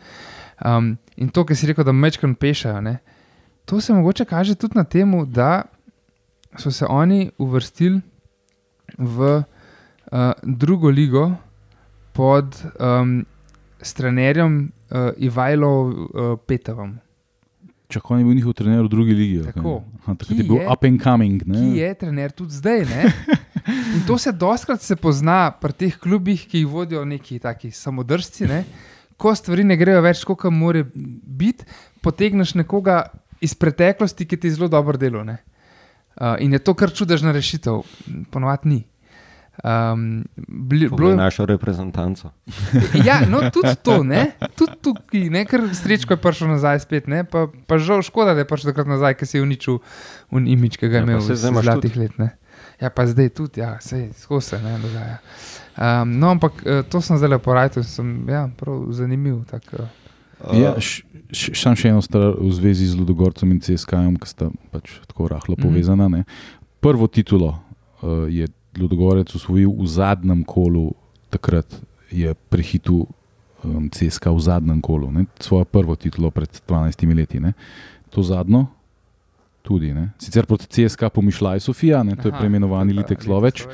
Um, in to, kar si rekel, da mečkam pešajo, ne, to se mogoče kaže tudi na tem, da so se oni uvrstili v drugo ligo pod um, strenerjem uh, Ivajlo uh, Petavom. Čak on je bil njihov trener v drugi ligi. Tako. Aha, takrat je bil je- up and coming. Ne? ki je trener tudi zdaj. In to se doskrat se pozna pri teh klubih, ki jih vodijo neki taki samodržci. Ne? Ko stvari ne grejo več, kot mora biti, potegneš nekoga iz preteklosti, ki ti je zelo dobro delo. ne. Uh, in je to kar čudežna rešitev, ponovadi ni. Um, bili, bilo je našo reprezentanco. Ja, no, tudi to, ne? tudi tukaj, ne? ker srečko je prišel nazaj spet, ne? pa, pa žal škoda, da je prišel takrat nazaj, ker si je uničil un imič, ki ga je Ja, imel zdaj imaš zlatih let. Ne? Ja, pa zdaj tudi, ja, vse skozi se ne dogaja. Um, no, ampak eh, to sem zdaj lepo rajal, sem ja, prav zanimiv. Tak, uh, Ja, š, š, sam še eno stvar v zvezi z Ludogorcem in CSK-jem, ki sta pač tako rahlo Mhm. povezana. Ne. Prvo titulo uh, je Ludogorec usvojil v zadnjem kolu, takrat je prehitil um, CSK v zadnjem kolu, ne. svojo prvo titulo pred 12 leti. Ne. To zadnjo. Tudi, ne. Sicer proti CSK pomišljaj Sofija, ne, to je preimenovani je Litek Sloveč.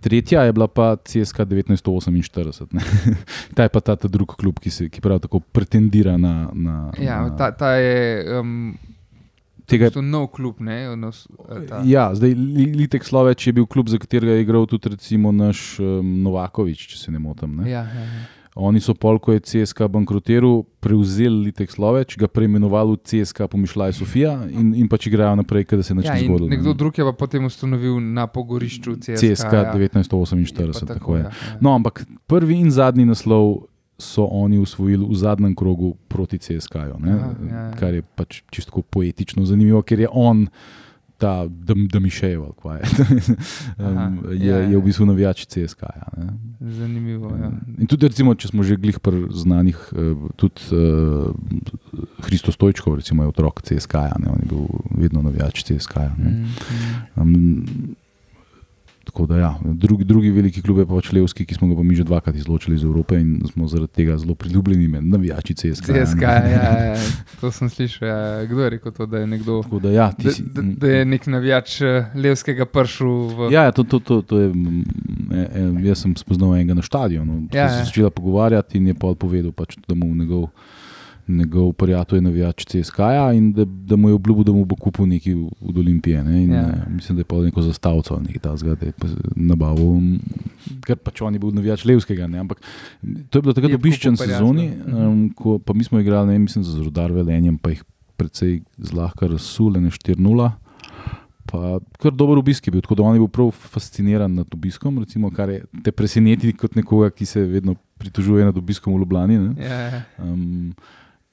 Tretja je bila pa CSK 1948. ne. Ta je pa ta, ta drugi klub, ki, se, ki prav tako pretendira na. na, Ja, na ta, ta je um, tega, to nov klub. Ne, odnos, eh, ta, ja, zdaj Li- Litek Sloveč je bil klub, za katerega je igral tudi recimo naš um, Novakovič, če se ne motim. Ne. ja, ja, ja. Oni so pol, ko je CSK bankrotiral, prevzeli Litek Sloveč, ga preimenovali v CSK Pomišljaj Sofija in, in pač igrajo naprej, ker se je nič Ja, ne in zgodilo. nekdo ne. drug je pa potem ustanovil na pogorišču CSK. CSK ja. 1948, Pa tako je. ja, ja. No, ampak prvi in zadnji naslov so oni usvojili v zadnjem krogu proti CSK-ju, Aha, ja, ja. kar je pač čisto poetično zanimivo, ker je on ta da Mišejev, ali kaj je. Um, je, ja, je ja. v bistvu navijač CSK. -ja, ne. Zanimivo. Ja. In tudi, recimo, če smo že glih pri znanih, eh, tudi uh, Hristo Stojčkov, recimo, je otrok CSK, -ja, ne, on je bil vedno navijač CSK. -ja, ne. Mm, mm. Um, tako da, ja, drugi, drugi veliki klub je pač Levski, ki smo ga pa mi že dvakrat izločili iz Evrope in smo zaradi tega zelo priljubljeni med navijači CSK. -ja. CSK, ja, ja, to sem slišal. Ja. Kdo je rekel to, da je nekdo? Tako da, ja, si. da, da je nek navijač eh, levskega pršu v. Ja, ja, to, to, to, to je, mm, e, e, jaz sem spoznal enega na stadionu. Ja, Ja, se ja. je začela pogovarjati in je pa povedal, pač, da mu njegov, njegov prijatelj je navijač CSK -ja in da, da mu je obljubil, da mu bo kupil nekaj od Olimpije. Ne? In, Ja. ja. mislim, da je pa neko zastavco ali nekaj takega, da je nabavil. mm, Ker pač on je bil navijač Levskega. Ne? Ampak to je bilo takrat obiščen sezoni, um, ko pa mi smo igrali, ne, mislim, za Zrodar Velenjem, pa jih precej zlahka razsule, ne 4-0. Pa kar dober obisk je bil, tako da on je bil prav fasciniran nad obiskom, recimo, kar je te preseneti kot nekoga, ki se vedno pritožuje nad obiskom v Ljubljani. Ne? Ja, ja. Um,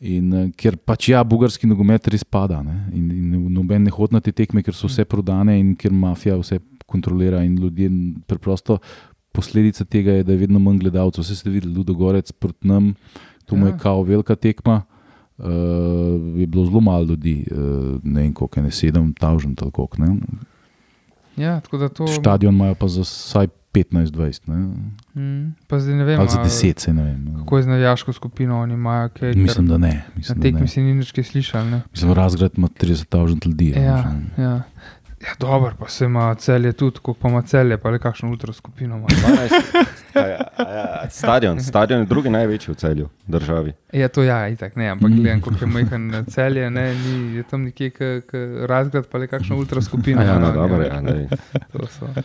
in uh, ker pač ja, bugarski nogomet res pada ne? in, in noben ne hodi na te tekme, ker so vse prodane in ker mafija vse kontrolira in ljudje preprosto. Posledica tega je, da je vedno manj gledalcev. Vse ste videli, Ludogorec proti nam, to mu je Ja. kao velika tekma. Uh, je bilo zelo malo ljudi, uh, ne vem koliko, je, ne sedem, tavžen, tako ne. ja, tako to. Stadion imajo pa za vsaj 15-20, ne? Mm, zdaj ne vem, ali za a 10, se ne vem. kako je z navijaško skupino, oni imajo kaj. Mislim, da ne. Na Mislim, da tekmi si ni nič kaj slišal. Ne? Mislim, razgrad ima 30 ljudi. a Ja, ja. Ja dobro, pa se ima celje tudi, koliko pa ima celje, pa le kakšno ultra skupino ima. 12. Ja, ja, ja, stadion, stadion je drugi največji v celju državi. Je to ja, itak ne, ampak gledam, koliko je majhen celje, ne, ni, je tam nekje k, k razgled, pa le kakšno ultra skupino. Ja, ima, no, ne, dobro, ja, ja, ne.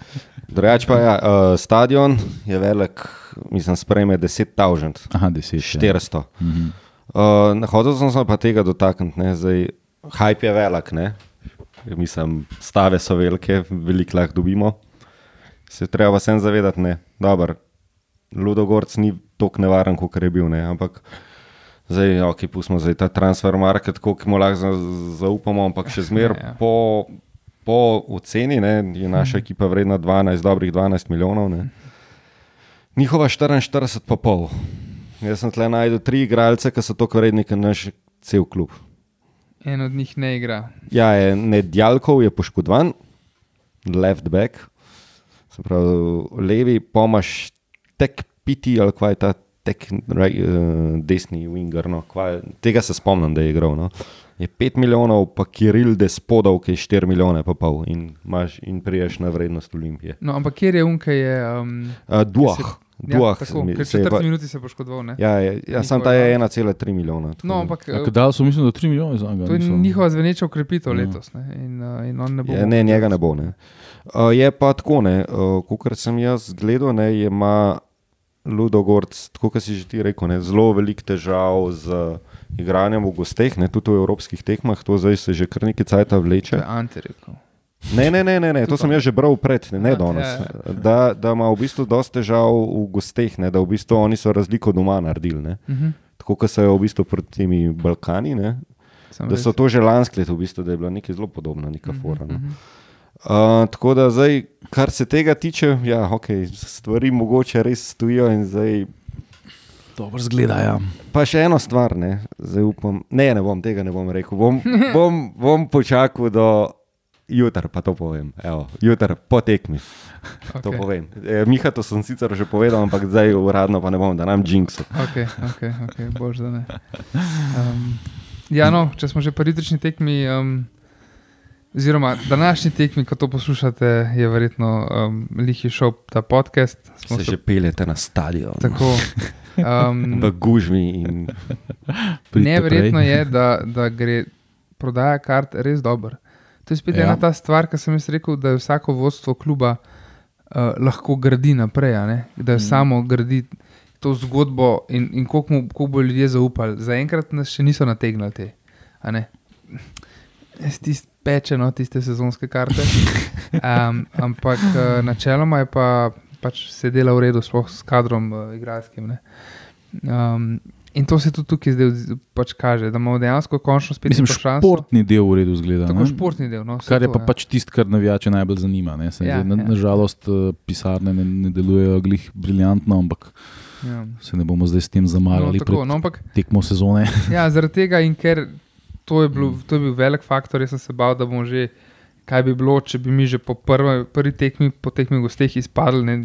Drugač pa ja, uh, stadion je velik, mislim, sprejme 10 tavžent, Aha, 10. 400. Mhm. Uh, Hodil sem se pa tega dotakniti, ne, zdaj hype je velik, ne. Mislim, stave so velike, veliko lahko dobimo. Se treba pa sem zavedati, ne, dobro, Ludogorc ni tako nevaren, kot je bil, ne, ampak zdaj, ok, pustimo zdaj ta transfer market, koliko mu lahko za- zaupamo, ampak še zmeraj Ja. po, po oceni ne, je naša ekipa vredna 12, dobrih 12 milijonov. Ne. Njihova 44 pa pol. Jaz sem tle najdel tri igralce, ki so tako vredni, kot naš cel klub. En od njih ne igra. Ja, je, Nedjalkov je poškodovan, left back, se pravi levi, pomaš tek piti ali kaj je ta tek right, uh, desni winger. No, kva, tega se spomnim, da je igral. No. Je 5 milijonov, pa Kiril despodov, ki je 4 milijone pa pol in, imaš, in priješ na vrednost Olimpije. No, ampak kjer je unka, je. Um, Uh, Duah, ja, Duah, tako, mi- ker se je pa- minuti se poškodoval. Ne? Ja, je, ja sam ta je 1,3 milijona. tako No, ampak Ja, eh, Kadal so, mislim, da 3 milijone za njega. to je niso- njihova zveneča ukrepitev Ja. letos. Ne? In, uh, in on ne bo. Je, ne, njega ne bo. Ne. Uh, je pa tako, uh, kot sem jaz gledal, ne, ima Ludogorc, tako kot si že ti rekel, ne, zelo velik težav z igranjem v gosteh, ne, tudi v evropskih tekmah, to zdaj se že kar nekaj cajta To vleče. je Ante rekel. Ne, ne, ne, ne, ne to sem jaz že bral pred, ne, ne Aha, danes. ja, Da, da ima v bistvu dosta težav v gosteh, ne, da v bistvu oni so razliko doma naredili. Ne. Uh -huh. Tako kot so jo v bistvu proti temi Balkani, ne, da so to že lansko leto, v bistvu, da je bila nekaj zelo podobna, neka Mhm, fora. No. Uh, tako da zdaj, kar se tega tiče, ja, okay, stvari mogoče res stojijo. in Zdaj, Dobro zgleda, ja. pa še eno stvar, ne, zdaj upam, ne, ne bom tega ne bom rekel. Bom, bom, bom počakal do jutra, pa to povem. Evo, jutra, po tekmi. To Okay. povem. E, Miha, to sem sicer že povedal, ampak zdaj uradno pa ne bom, da nam jinxo. Okay, okay, okay, bož, da ne. Um, ja, no, če smo že pri jutrišnji tekmi, um, oziroma današnji tekmi, ko to poslušate, je verjetno um, lihi šel ta podcast. Smo Se že peljete na stadion. Tako. Um, V gužvi in Neverjetno je, da, da gre prodaja kart res dobro. To je spet ja. Ena ta stvar, ki sem jaz rekel, da je vsako vodstvo kluba uh, lahko gradi naprej, da je mm. samo gradi to zgodbo in, in koliko, mu, koliko bo ljudje zaupali. Zaenkrat nas še niso nategnili te. Jaz Tist peče, no, tiste sezonske karte. Um, ampak uh, načeloma je pa pač se dela v redu, sploh s kadrom uh, igralskim. ne. Um, In to se tudi tukaj zdaj pač kaže, da imamo dejansko končno spet Mislim, športni del v redu zgleda. Tako ne? športni del. No, Kar je to, pa pač tisto, kar navijače najbolj zanima. Ja, zdaj, na, ja. nažalost, eh, pisarne ne, ne delujejo glih briljantno, ampak Ja. se ne bomo zdaj s tem No, zamarali tako, pred no, ampak tekmo sezone. Ja, zaradi tega in ker to je, bilo, to je bil velik faktor, jaz sem se bal, da bomo že, kaj bi bilo, če bi mi že po prvi, prvi tekmi, po tekmi gosteh izpadli, ne,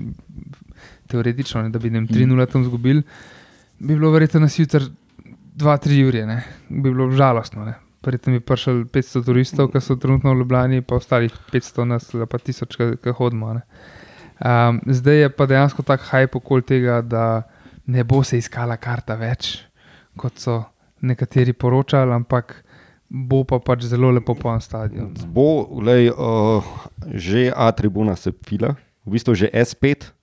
teoretično, ne, da bi vem, 3-0 tam izgubili, bi bilo verjetno nas jutri 2-3 ure, ne, bi bilo žalostno. Ne. Verjetno bi prišel 500 turistov, ki so trenutno v Ljubljani, pa ostalih 500 nas, pa 1000, ki hodimo. Um, zdaj je pa dejansko tak hype okoli tega, da ne bo se iskala karta več, kot so nekateri poročali, ampak bo pa pač zelo lepo poln stadion. Bo, lej, uh, že A tribuna se fila, v bistvu že S5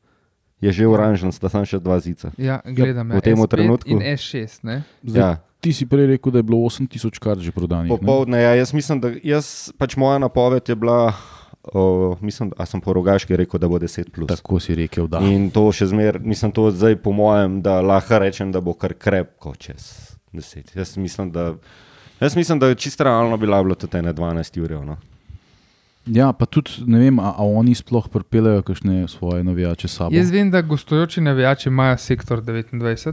je že oranžen, sta tam še dva zica. Ja, gledam, v ja, tem S5 trenutku. In S6, ne? Zdaj, Ja. Ti si prej rekel, da je bilo 8000 kart že prodanih. ne? Popovdne, ja, jaz mislim, da jaz, pač moja napoved je bila, uh, mislim, a sem po rogaški rekel, da bo 10 plus. Tako si rekel, da. In to še zmeraj, mislim, to zdaj po mojem, da lahko rečem, da bo kar krepko čez 10. Jaz mislim, da, jaz mislim, da je čisto realno bila bila tudi ene 12 ur. No. Ja, pa tudi ne vem, a, a oni sploh pripeljejo kakšne svoje navijače s sabo. Jaz vem, da gostujoči navijači imajo sektor 29.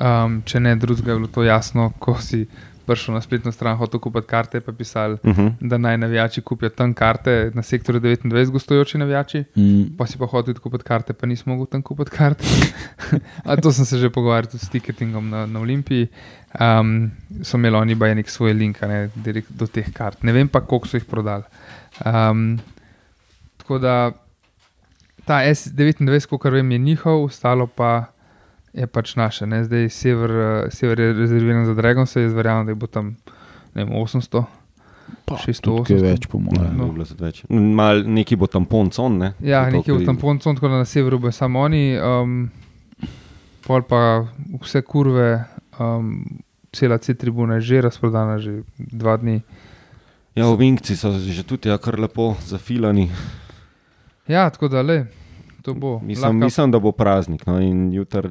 Um, če ne drugega, je bilo to jasno, ko si prišel na spletno stran, hotel kupiti karte, pa pisali, Uh -huh. da naj navijači kupijo tam karte na sektorju 29, gostujoči navijači. Mm, Pa si pa hotel kupiti karte, pa nisem mogel tam kupiti karte. A to sem se že pogovarjal tudi s ticketingom na, na Olimpiji. Um, so imeli oni pa nek svoj link ne, direkt do teh kart. Ne vem pa, koliko so jih prodali. Um, tako da ta S29, kot vem, je njihov, ostalo pa je pač naše. Ne? Zdaj sever, sever je rezerviran za Dragon, se jaz verjamem, da bo tam ne vem, 800. pa, 600, tudi kaj 800. več, po mojem. No. no. več. Mal, neki bo tampon, con, ne? Ja, To, nekje v ki- tamponcu, tako da na severu bo samo oni, um, pol pa vse kurve, um, cela C-tribuna je že razprodana, že dva dni. Ja, ovinkci so že tudi ja, kar lepo zafilani. Ja, tako da le, to bo. Mislim, Lahko- mislim, da bo praznik. No, in jutri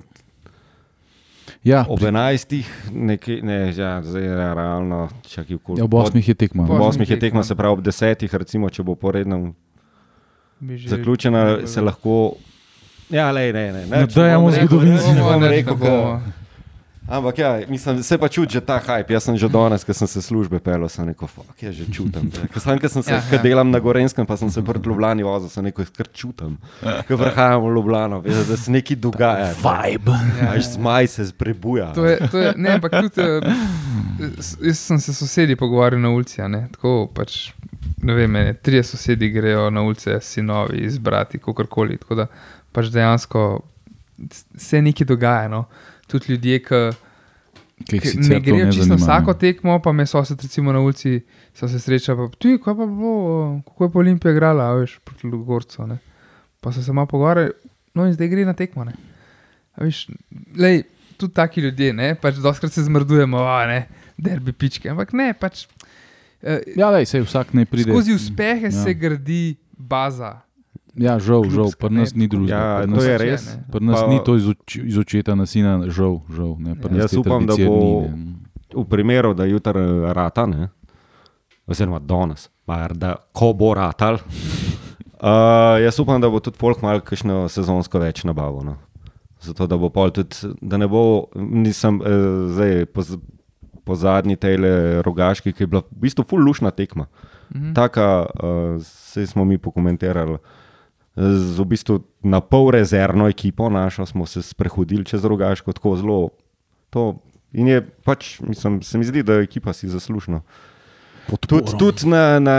Ja, ob 11. Nekaj, ne, ja, zdaj je realno, čakaj, v ja, ob 8 je tekma. Ob no. osmih 8 je tekma, se pravi ob 10, recimo, če bo poredno zaključena, se lahko. Ja, le, ne, ne. Ne dajemo zgodovinci. Ne bom Ne, rekel, ne bomo. ka- Ampak ja, mislim, se pa čuti že ta hype. Jaz sem že danes, ko sem se službe pel, sem rekel, fuck, jaz že čutim. Sam, ko sem se, Ja, ja, ja. delam na Gorenskem, pa sem se proti Ljubljani vozil, sem rekel, kar čutim. Ko prihajam v Ljubljano, veš, da se nekaj dogaja. Vibe. Ja, Až zmaj se zprebuja. To je, to je, ne, ampak tudi eh, jaz sem se sosedi pogovarjal na ulici. Ne, tako pač, ne vem, ene, trije sosedi grejo na ulice, sinovi, izbrati, kakorkoli. Tako da pač dejansko se nekaj dogaja. No. Tudi ljudje, ki Ki ne grejo čisto zanima, vsako ne. tekmo, pa me sosed recimo na ulici, so se srečali, pa ti, kaj pa bo, kako je pa Olimpija igrala, veš, proti Lugorcu. ne. Pa so se malo pogovarjali, no in zdaj gre na tekmo. Ne. A Veš, lej, tudi taki ljudje, ne, pač doskrat se zmrdujemo, a ne, derbi pičke, ampak ne, pač eh, Ja, lej, sej vsak ne pride. skozi uspehe Ja. se gradi baza. Ja, žal, žal, pri nas ni drugega. Ja, pri to nas, je res. pri nas Pa- ni to iz, oči, iz očeta na sina, žal, žal. Ne, Ja. nas Jaz upam, da bo- ni. V primeru, da jutri eh, rata, ne, oziroma danes, da ko bo ratal. Uh, jaz upam, da bo tudi folk malo kakšno sezonsko več nabavil. No. Zato da bo pol tudi, da ne bo, nisem uh, zdaj po, po zadnji tele rogaški, ki je bila v bistvu full lušna tekma. Mhm. Taka, uh, se smo mi pokomentirali. Z v bistvu na pol rezervno ekipo našo smo se sprehodili čez rogaško, tako zelo. To, in je pač, mislim, se mi zdi, da je ekipa si zaslužna. Tudi tud na, na,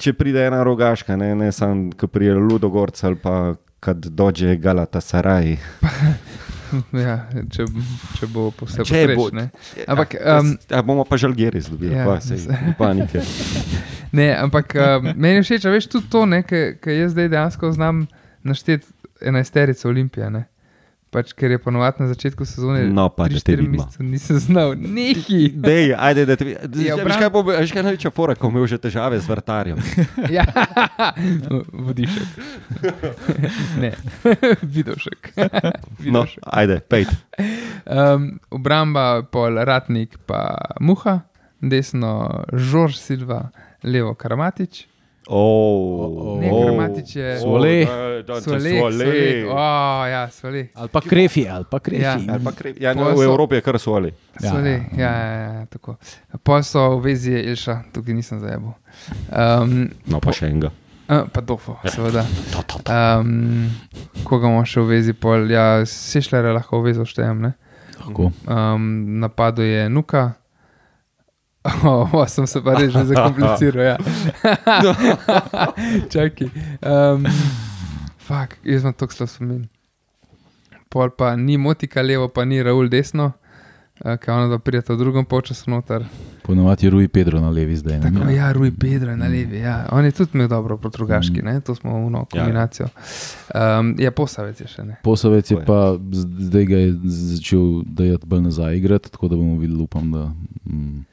če pride ena rogaška, ne, ne samo, ko pride Ludogorc ali pa kad dođe Galata Saraj. Ja, če, če bo vse Če bo- posrečne. Ampak, ja, um, ja, bomo pa žalgeri zdobili, Ja, pa se se- panike. Ne, ampak uh, meni je všeč, veš tudi to, ker jaz zdaj dejansko znam našteti enajsterico Olimpije. Ne? Pač, ker je ponovadi na začetku sezone. No, pa da te 3-4 vidimo. mesecev nisem znal, neki. Dej, ajde, da te vi- Ja, obram- kaj bo- veš, kaj največja fora, ko imel že težave z vrtarjem. Ja, vodišek. ne, vidovšek. No, ajde, pejt. Um, obramba, pol Ratnik, pa Muha, desno Žorž Silva, levo Karamatič. Oh, Ne, Karamatič je- Svole. Svole, svole. Oh, ja, svole. Ali pa krefi, ali pa krefi. Ja. Ali pa kre- Ja, no, v so- Evropi je kar svoli. Ja, Svole, ja, ja, ja, ja, tako. Pol so v vezi je Ilša, tukaj nisem zajel. Um, No, pa še enega. Uh, pa dofo, seveda. Um, koga imamo še v vezi, pol, ja, sešljare lahko v vezo štejem. Ne? Lahko. Um, napadu je nuka. Oh, oh, sem se pa res že zakompliciral. Ja. Čakaj. Um, fak, jaz sem tako slab spomin. Pol pa ni motika levo, pa ni Raul desno, uh, kaj ono da prijeta v drugem polčasu noter. Ponovadi je Rui Pedro na levi zdaj. ne? Tako, ja, Rui Pedro je na levi. Ja. On je tudi imel dobro proti drugaški, ne? to smo v novo Ja. kombinacijo. Um, ja, posavec je še ne. Posavec je pa zdaj ga je začel dajati bolj nazaj igrati, tako da bomo videli, upam, da mm,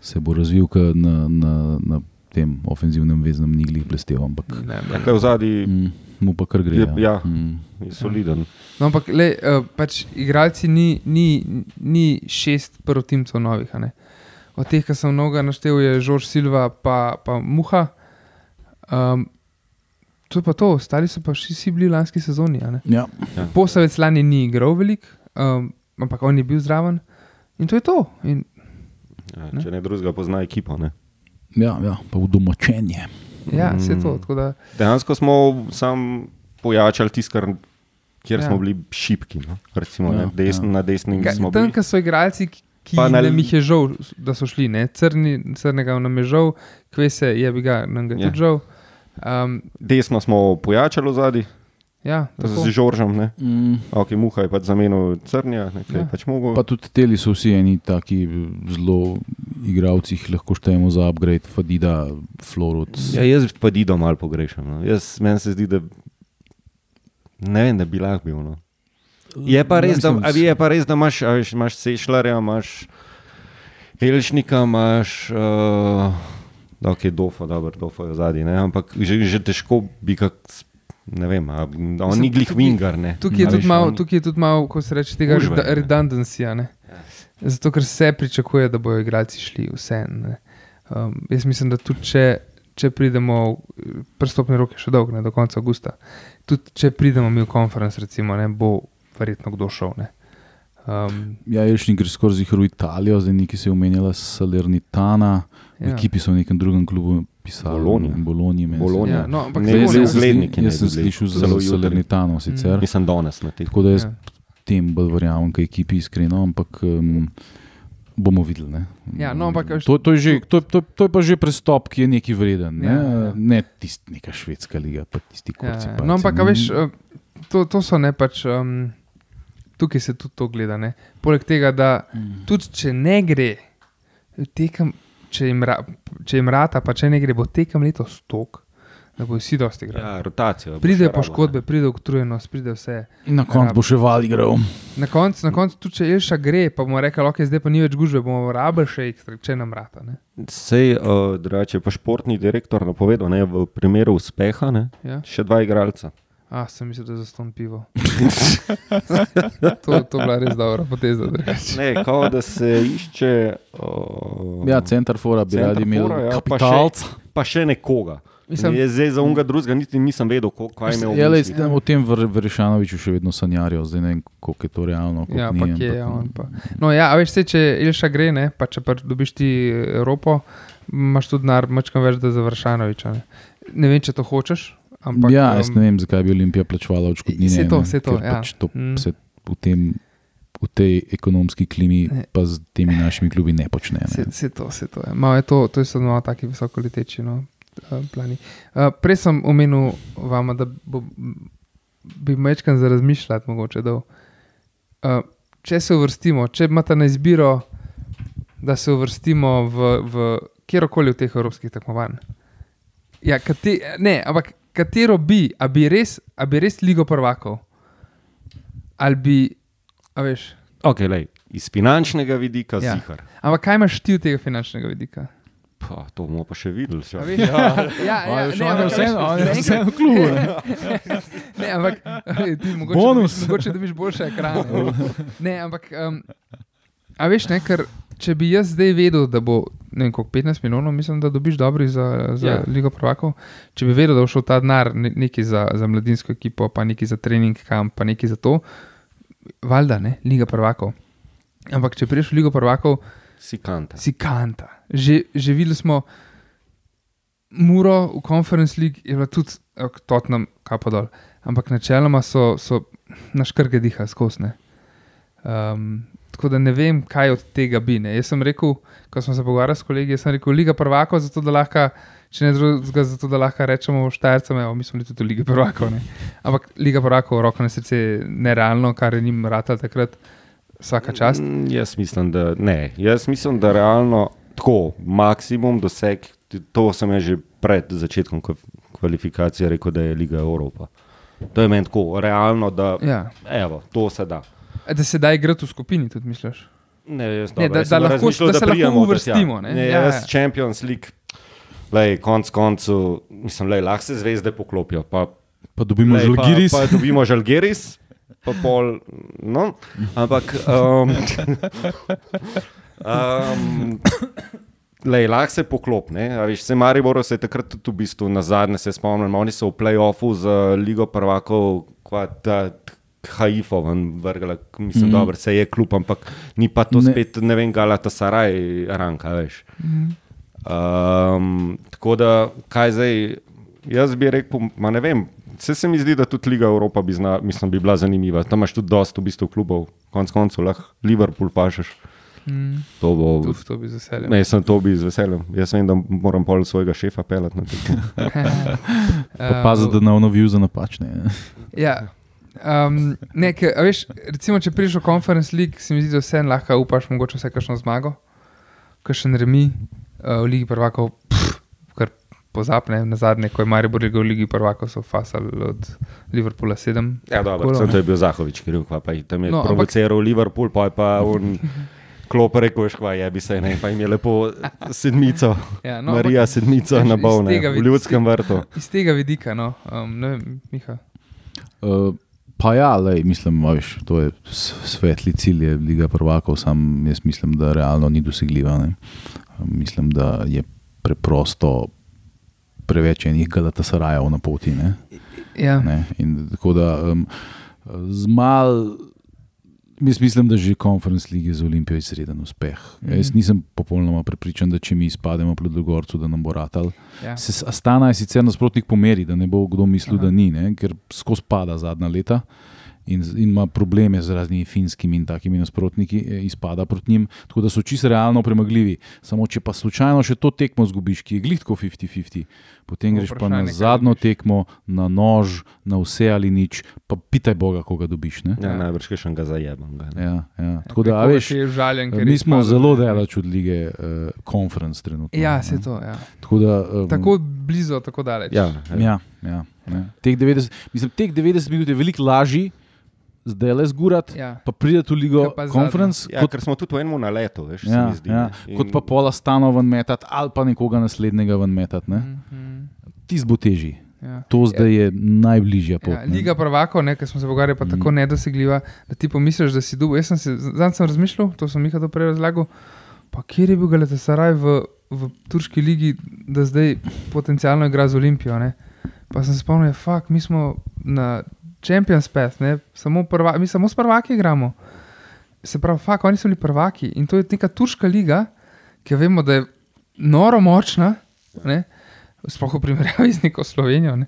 se bo razvil na, na, na tem ofenzivnem veznem niglih blestev, ampak Ja, v zadnji mm, mu pa kar gre. Je- ja. Mm. je soliden. No, ampak le, uh, pač igralci ni, ni, ni šest prvotimcev novih. a ne. Od teh, ki sem mnogo naštel, je Žorž Silva, pa, pa Muha. Um, to je pa to, ostali so pa vsi, bili lanski sezoni. a ne. Ja. Posavec lani ni igral veliko, um, ampak on je bil zraven. In to je to. In, Ja, Ne. če ne drugega pozna ekipo. Ne. Ja, ja, pa v domačenje. ja, vse Mm. to. tako Da, Dejansko smo sam pojačali tisto, kar- kjer Ja. smo bili šipki. No. Recimo, Ja, ja, desn, ja. Na desni smo Tam, bili. ki so igralci, ki, ki Pa na nam jih je žal, da so šli, ne? Crni, crnega nam je žal, kvese je bi ga, nam ga je Ja. tudi žal. Um, Desno smo pojačali zadnji, ja, z Žoržem. Ne. Mm. Ok, Muha je pač zamenil Crnja, nekaj Ja. pač mogel. Pa tudi teli so vsi eni taki zelo igravci, lahko štejemo za upgrade, Fadida, Florut. Ja, jaz pa Dido malo pogrešam. No. Jaz, meni se zdi, da ne vem, da bi lahko bil. No. Je pa res, da, a je pa res, da imaš, a veš, imaš Sešljarja, imaš Elšnika, imaš. Uh, Ok, dofo, dobro, dofo je zadnji, ampak že, že težko bi kak, ne vem, a, a on ni glih tukaj- vingar. Tukaj je tudi malo, on- tukaj je tudi malo, ko se reče, tega je, reda- ne. redundancija. ne. Zato, ker se pričakuje, da bodo igralci šli vse. Um, jaz mislim, da tudi če, če pridemo, prstopni rok je še dolg, ne, do konca avgusta, tudi če pridemo mi v konferenc, recimo, ne, bo verjetno kdo šel. Ne. Um, Ja, Jelšnik gre skozi v Italijo, zdaj neki se je omenjala Salernitana, v ja. ekipi so v nekem drugem klubu pisali. Meni se Bologna. Ja, no, ampak Ne, ne. jaz, sem Zgledniki sli- naj jaz sem slišal Zelo. Salernitano sicer, Mislim, danes na teh. tako da jaz Ja. tem bolj verjamem, kaj ekipi iskreno, ampak um, bomo videli. Ne? Ja, no, ampak, to, to, je že, to, to, to je pa že prestop, ki je neki vreden. Ne, Ja, ja. ne tisti neka švedska liga, pa tisti Ja, kurci. ja. no, ampak, a veš, eh, to, to so ne pač. Um, tukaj se tudi to gleda. Ne? Poleg tega, da Mm. tudi če ne gre, tekem, če, jim ra, če jim rata, pa če ne gre, bo tekem letos tok, da bo vsi dosti igrali. Ja, rotacijo. Pride še rabo, poškodbe, pride utrujenost, pride vse. Na koncu bo še val igral. Na koncu, na koncu tudi če Ilša gre, pa bomo rekli, ok, zdaj pa ni več gužve, bomo rabili še ekstra, če nam rata. Ne? Sej, uh, drugače je pa športni direktor napovedal, ne, v primeru uspeha, ne, Ja? še dva igralca. A, sem mislil, da je za ston pivo. to, to je bila res dobra poteza. Ne, kao da se išče. Uh, Ja, center fora bi radi imeli ja, pa še- kapitalca. pa še nekoga. Mislim- Mislim, zdaj za unga drugega niti nisem vedel, ko- kaj me Ja, lej, je. o tem Ver- Verišanoviču še vedno sanjarijo, zdaj ne vem, koliko je to realno. Ja, ni, pa kje je on. Pa. No, ja, a veš, se, če Ilša gre, ne, pa če pa dobiš ti Evropo, imaš tudi denar, mačkam več, da za Vršanoviča. Ne. ne vem, če to hočeš. Ampak, ja, jaz um, ne vem, zakaj bi Olimpija plačevala odškodnine. Saj to, saj to, ja. Pač to Mm. se v, tem, v tej ekonomski klimi, Ne. pa z temi našimi klubi ne počne. Vse, Ne. vse to, vse to. je. Malo je to, to so malo taki visokoleteči no, eh, plani. Uh, prej sem omenil vam, da bo, bi mečkan za razmišljati mogoče. Da, uh, če se uvrstimo, če imate na izbiro, da se uvrstimo v, v kjerkoli od teh evropskih tekmovanj. Ja, kate, ne, ampak katero bi, a bi res, a bi res ligo prvakov? ali bi, a veš. Okay, lej, iz finančnega vidika Ja. ja. zihar. Ampak kaj imaš ti od tega finančnega vidika? Pa, to bomo pa še videli. A Še. ja, ja, A ja, veš, ne, on je ampak, vseeno- veš, on je zaenkrat- vseeno v klubu, ne. ne, ampak ti mogoče Bonus. Dobiš, mogoče dobiš boljše ekrane. Ne, ampak, um, a veš, ne, ker če bi jaz zdaj vedel, da bo ne vem, koliko, 15 milijonov, mislim, da dobiš dobri za, za Ja. yeah. Ligo Prvakov. Če bi vedel, da bo šel ta denar ne, neki za, za mladinsko ekipo, pa neki za trening kamp, pa neki za to, valjda ne, Liga Prvakov. Ampak če priješ v Ligo Prvakov, Si kanta. si kanta. Že, že videli smo Muro v Conference League, je bila tudi Tottenham, kapo dol. Ampak načeloma so, so naš krge diha skosne. Um, tako da ne vem, kaj od tega bi. Ne. Jaz sem rekel, ko smo se pogovarjali s kolegi, sem rekel, Liga prvakov, zato da lahko, če ne drugega, zato da lahko rečemo štajrcem, evo, mi smo bili tudi v Ligi prvakov. Ne. Ampak Liga prvakov, roko na srce, nerealno, kar je njim ratal takrat, vsaka čast. Mm, Jaz mislim, da ne. Jaz mislim, da realno tako, maksimum doseg, to sem že pred začetkom kva- kvalifikacije rekel, da je Liga Evropa. To je meni tako, realno, da Ja. evo, to se da. Da se da igrati v skupini, tudi misliš. Ne, jaz, Ne, da- da lahko- razmišljal, da se lahko uvrstimo, ne. Ne, Ja, jaz ja. Champions League, lej, konc koncev, mislim, lej, lahko se zvezde poklopijo. Pa, Pa dobimo lej, pa, žalgiris. pa dobimo žalgiris, pa pol. No, ampak. Um, um, Lej, lahko se poklop, ne? A Veš, se Maribor se je takrat tudi v bistvu na zadnje, se spomnim, oni so v play-offu z Ligo prvakov, kva ta Haifo ven vrgla, mislim, mm. Dobro, se je klub, ampak ni pa to Ne. spet, ne vem, Galata Saraj, ranka, veš. Um, tako da, kaj zdaj, jaz bi rekel, ma ne vem. Vse se mi zdi, da tudi Liga Evropa bi, zna, mislim, bi bila zanimiva. Tam imaš tudi dosta v bistvu klubov, konc koncev lahko Liverpool pašeš. Mm. To bo. Tudi to bi z veseljem. Ne, sem to bi z veseljem. Jaz vem, da moram pol svojega šefa pelati na tekmo. Pa pazi, da ne onovijo za napačne. Ja. Um, ne, ke, a veš, recimo, če prideš v Conference League, se mi zdi, da vse lahko upaš, mogoče vse kakšno zmago, kakšen remi uh, v Ligi prvakov, pff, kar pozapne. Na zadnje, ko je Maribor igral v Ligi prvakov, so fasali od Liverpoola 7. Ja, dobro, sem ne. to je bil Zahovič, kriv, pa, pa je tam je No, no, provociral ampak... Liverpool, pa je pa on. Klop rekel, škva je bi se ne, pa jim je lepo sedmico, Ja, no, Marija sedmica iz- na tega v ljudskem vrtu. Iz tega vidika, no, um, ne vem, Miha. Uh, pa ja, lej, mislim, veš, to je svetli cilj, je Liga prvakov, sam jaz mislim, da realno ni dosegljiva. Ne. Uh, Mislim, da je preprosto preveč enih Galatasarajev na poti. Ne. Ja. Ne. In tako da um, z mal. Jaz mislim, da že konferenc lige za Olimpijo je izreden uspeh. Mm. Jaz nisem popolnoma prepričan, da če mi izpademo pred Dogorcu, da nam bo ratal. Ja. Se, Astana je sicer nasprotnik po meri, da ne bo kdo mislil, Aha. Da ni, ne? ker skozi pada zadnja leta in, in ima probleme z raznimi finskimi in takimi nasprotniki, eh, izpada proti njim, tako da so čisto realno premagljivi. Samo če pa slučajno še to tekmo zgubiš, ki je glitko 50-50, potem To greš pa na zadnjo tekmo, na nož, na vse ali nič, pa pitaj Boga, koga dobiš. Ne? Ja, Ja. najbrž še enega zajebam. Ga, ne. Ja, ja. Tako da, veš, užaljen, ker mi smo izpadel. zelo daleč od lige uh, konferenc trenutno. Ja, se to. Ja. Tako da, um, Tako blizu, tako daleč. Ja, Ja, ja, ja. Teh 90, mislim, teh 90 minut je veliko lažje, zdaj le zgurat, Ja. pa pride v Ligo pa zadnjo? Conference, ja, kot, ker smo tudi v enem naletu, veš, se ja, mi zdi. ja, ne. kot pa pola stanov ven metati, ali pa nekoga naslednjega ven metati. Ne? Mhm, Tisti bo težji. ja. To zdaj je najbližja pot. Ja. Liga prvakov, ki smo se pogovarjali, pa mm. tako nedosegljiva, da ti pomisliš, da si dub. Jaz sem se zdaj sem razmišljal, to sem Miha to prej razlagal. Pa kjer je bil Galatasaraj v, v turški ligi, da zdaj potencialno igra z Olimpijo? Ne? Pa sem se spomnil, da fakt, mi smo na Champions Path, ne? samo prva, mi samo s prvaki igramo. Se pravi, fakt, oni so bili prvaki in to je neka turška liga, ki vemo, da je noro močna, ne? sploh v primerjavi z neko Slovenijo. Ne?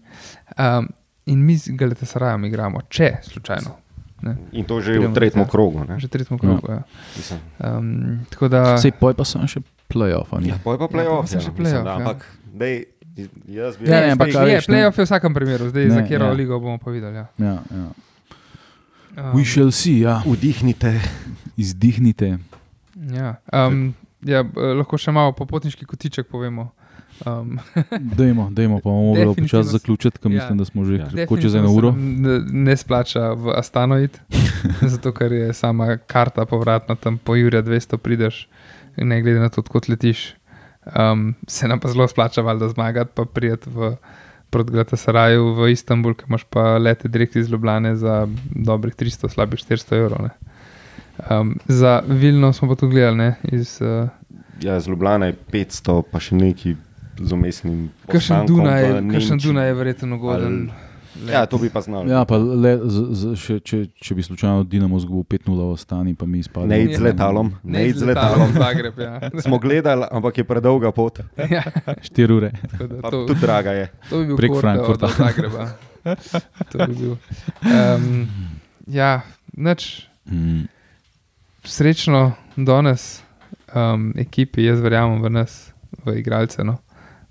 Um, in mi z Galatasarajem igramo, če slučajno. Ne? In to že Pridemo v tretjem krogu. ne. Že tretjemu krogu. Ja. Mislim. Um, tako da. Sej poj pa sem še playoff. Ja, poj pa Ja, playoff. Ja, playoff, da, ja. Ampak, dej, jaz bi Ja, ne, jaz ampak bi- a je, veš, ne. playoff je v vsakem primeru, zdaj Ne, za katero ja. ja. ligo bomo pa videli. Ja. Ja, ja. Um, We shall see, ja. Vdihnite. izdihnite. ja. Um, ja, lahko še malo po potniški kotiček povemo. Um, Dajmo, dajmo, pa bomo mogli Definitivno počasi zaključiti, ker ja. mislim, da smo že Ja. čez eno uro. Ne, splača v Astanoid, zato ker je sama karta povratna tam po Jurja 200 prideš, in ne glede na to, kot letiš. Um, se nam pa zelo splača valjda zmagati, pa prijeti v proti Glatasaraju v Istanbul, ki imaš pa lete direkt iz Ljubljane za dobrih 300, slabih 400 evrov. ne. Um, za Vilno smo pa tu gledali, ne, iz uh, Ja, z Ljubljana je 500, pa še neki z umestnim. Kakšen postankom Dunaj, v kakšen Nemčiji. Dunaj je verjetno ugoden. Ja, to bi pa znal. Ja, pa le, z, z, še, če, če bi slučajno Dinamo zgubil 5-0 v ostani, pa mi izpadli. Ne id z letalom, ne id z letalom. Zagreb. Ja. Smo gledali, ampak je predolga pot. ja, 4 ure. da Pa to, tudi draga je. to bi bil prek Frankfurta. od Zagreba. To bi bil. Um, ja, nič. Mm. Srečno danes um, ekipi, jaz verjamem v nas, v igralce. No.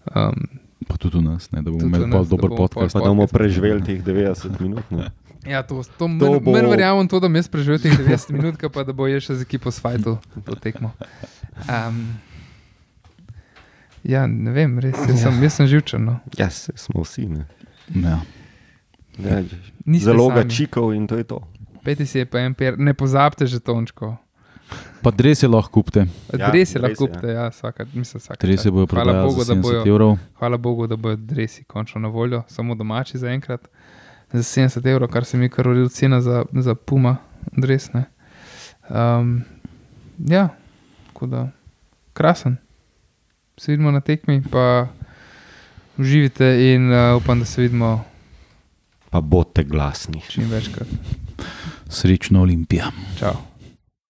Um, Pa tudi v nas, ne, da bomo imeli nas, dober bomo podcast. Pa da bomo preživeli teh 90 minut. Ne? ja, to, to, To to bo- Meni verjamem to, da mi jaz preživel teh 90 minut, pa da bo je še z ekipo svajtu to tekmo. Um, ja, ne vem, res, jaz sem, jaz sem živčen. No. Ja, se smo vsi. Ne? Ja. Ja, Niste zelo ga sami. čikov in to je to. Peti si je pa en per, ne pozabite že tončko. Pa dres je lahko kupite. Ja, Dres je dres lahko je, kupite, ja, vsaka, mislim, vsaka. Dres je bojo Bogu, za da 70 bojo, evrov. hvala Bogu, da bojo dresi končno na voljo, samo domači zaenkrat. Za 70 evrov, kar se mi kar uril cena za, za Puma, dresne. Um, ja, tako da krasen. Se vidimo na tekmi, pa uživite in uh, upam, da se vidimo Pa bodite glasni. čim večkrat. Srečno Olimpija. Čau.